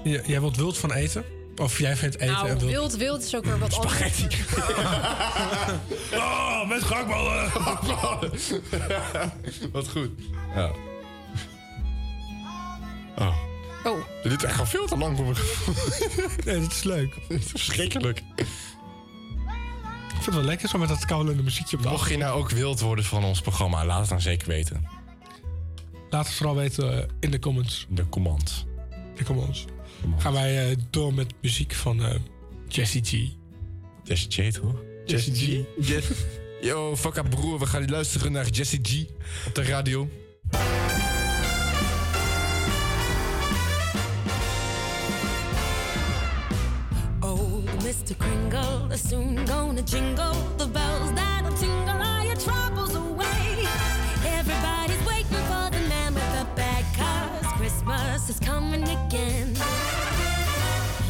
j- jij wilt wild van eten? Of jij vindt eten en Nou, wild... wild, wild is ook weer wat anders. Oh, met gehaktballen. Wat goed. Ja. Oh. Oh. Dit is echt al veel te lang voor me. Nee, dat is leuk. Dit is verschrikkelijk. Ik vind het wel lekker zo met dat kaulende muziekje op de Mocht je nou ook wild worden van ons programma, laat het dan zeker weten. Laat het vooral weten eh, in de comments. De command. De comments. Gaan wij eh, door met muziek van eh Jesse G. Jesse J, toch? Jesse G. Yo, fuck up broer, we gaan luisteren naar Jesse G op de radio. to cringle, are soon gonna jingle. The bells that'll tingle all your troubles away. Everybody's waiting for the man with the bad. Christmas is coming again.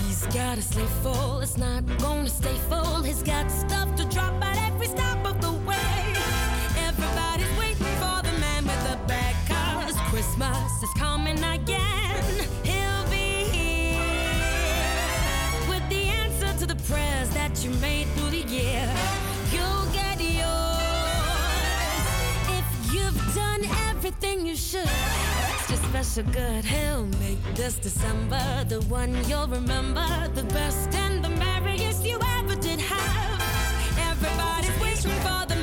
He's got a sleigh full, it's not gonna stay full. He's got stuff to drop at every stop of the way. good. Special good. He'll make this December the one you'll remember. The best and the merriest you ever did have. Everybody's wishing for the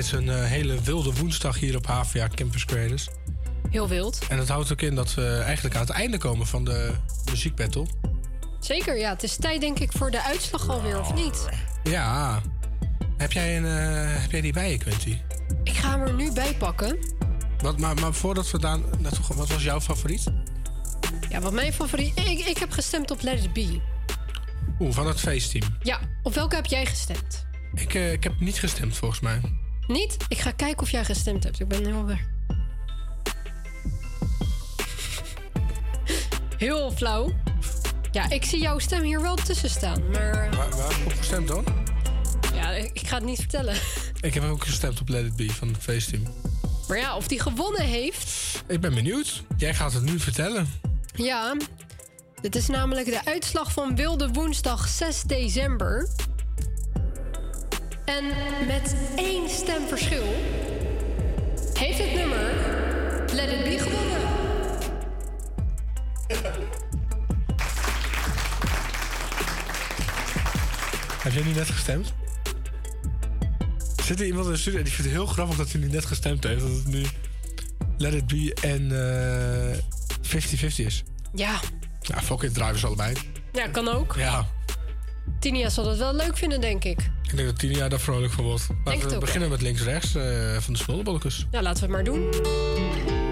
steeds een eh, hele wilde woensdag hier op HVA Campus Creators. Heel wild. En dat houdt ook in dat we eigenlijk aan het einde komen van de muziekbattle. Zeker, ja. Het is tijd denk ik voor de uitslag alweer, of niet? Ja. Heb jij, een, eh, heb jij die bij je, Quinty? Ik ga hem er nu bij pakken. Wat, maar, maar voordat we daar naartoe gaan, wat was jouw favoriet? Ja, wat mijn favoriet... Ik, ik heb gestemd op Let It Be. Oeh, van het feestteam. Ja, op welke heb jij gestemd? Ik, eh, ik heb niet gestemd, volgens mij. Niet? Ik ga kijken of jij gestemd hebt. Ik ben heel weg. Heel flauw. Ja, ik zie jouw stem hier wel tussen staan, maar... eh, Waar, waar heb je op gestemd dan? Ja, ik ik ga het niet vertellen. Ik heb ook gestemd op Let It Be van het feestteam. Maar ja, of die gewonnen heeft... Ik ben benieuwd. Jij gaat het nu vertellen. Ja, dit is namelijk de uitslag van Wilde Woensdag 6 december. En met één stem verschil heeft het nummer Let It Be gewonnen. Heb jij nu net gestemd? Zit er iemand in de studio en die vindt het heel grappig dat hij nu net gestemd heeft. Dat het nu Let It Be en eh 50-50 is. Ja, Ja, fuck it, ze allebei. ja, kan ook. Ja, Tinia zal dat wel leuk vinden, denk ik. ik denk dat Tini daar vrolijk van wordt. Laten we ook beginnen met links-rechts eh, van de smullenbolletjes. Nou, laten we het maar doen.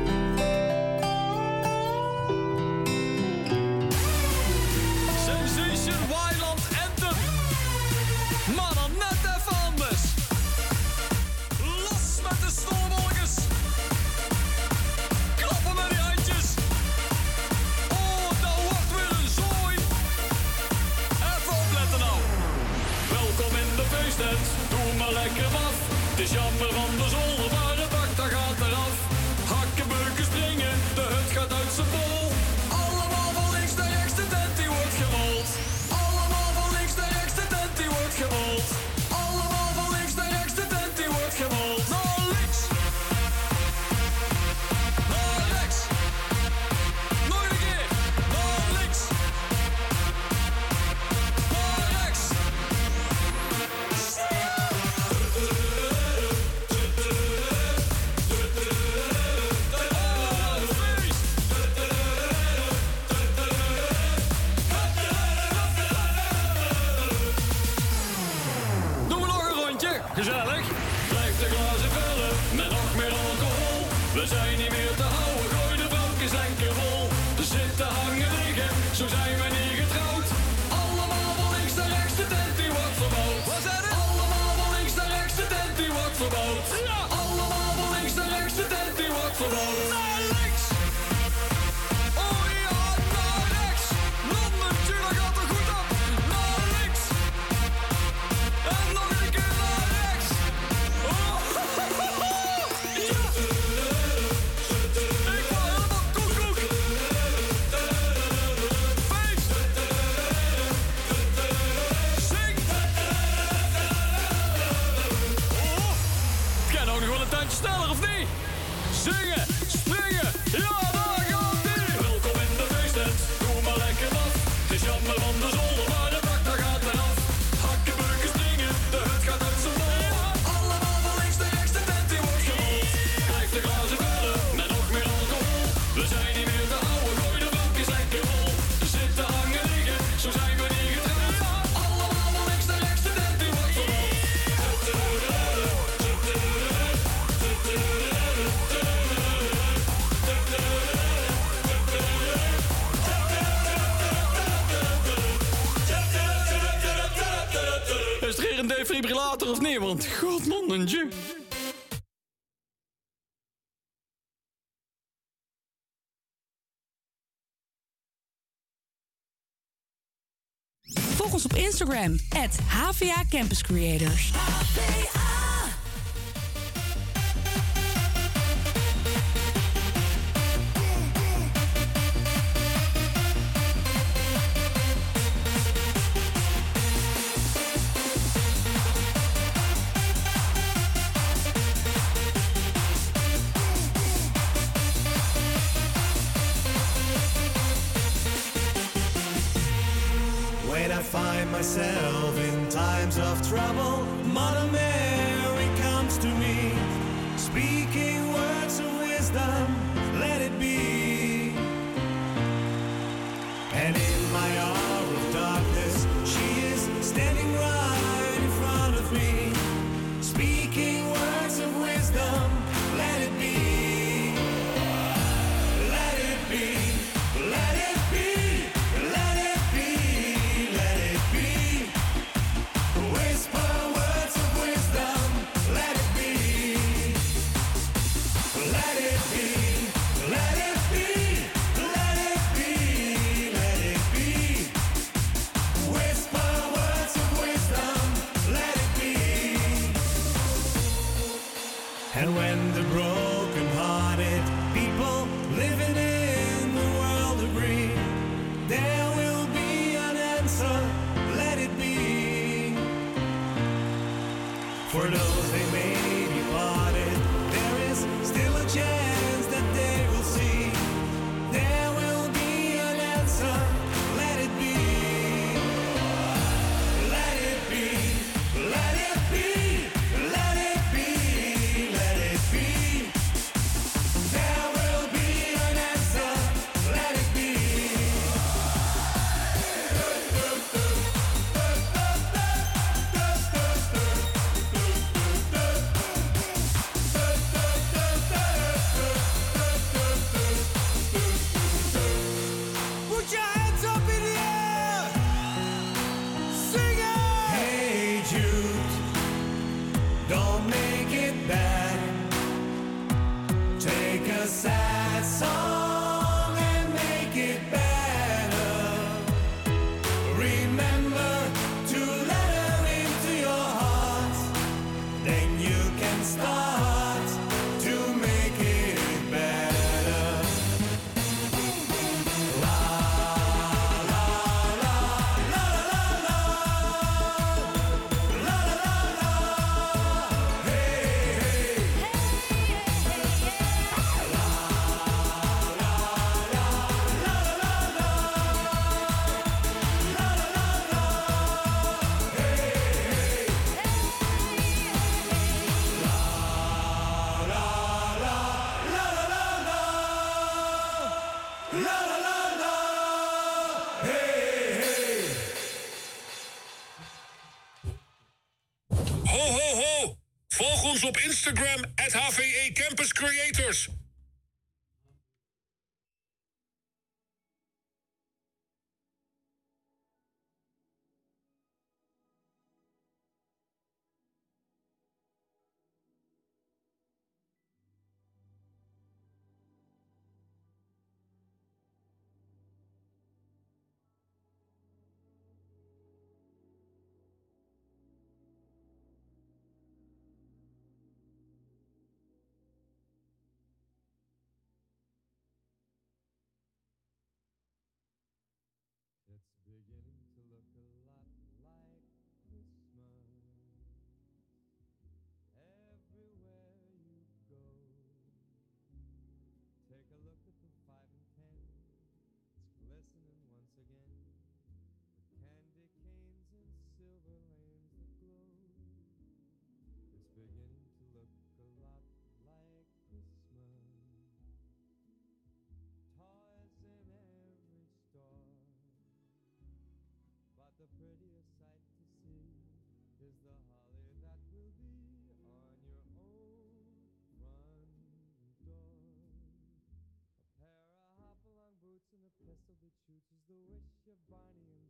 Volg ons op Instagram, at HVA Campus Creators. Instagram at Halfie The prettiest sight to see is the holly that will be on your own front door. A pair of Hopalong boots and a pistol that shoots is the wish of Barney and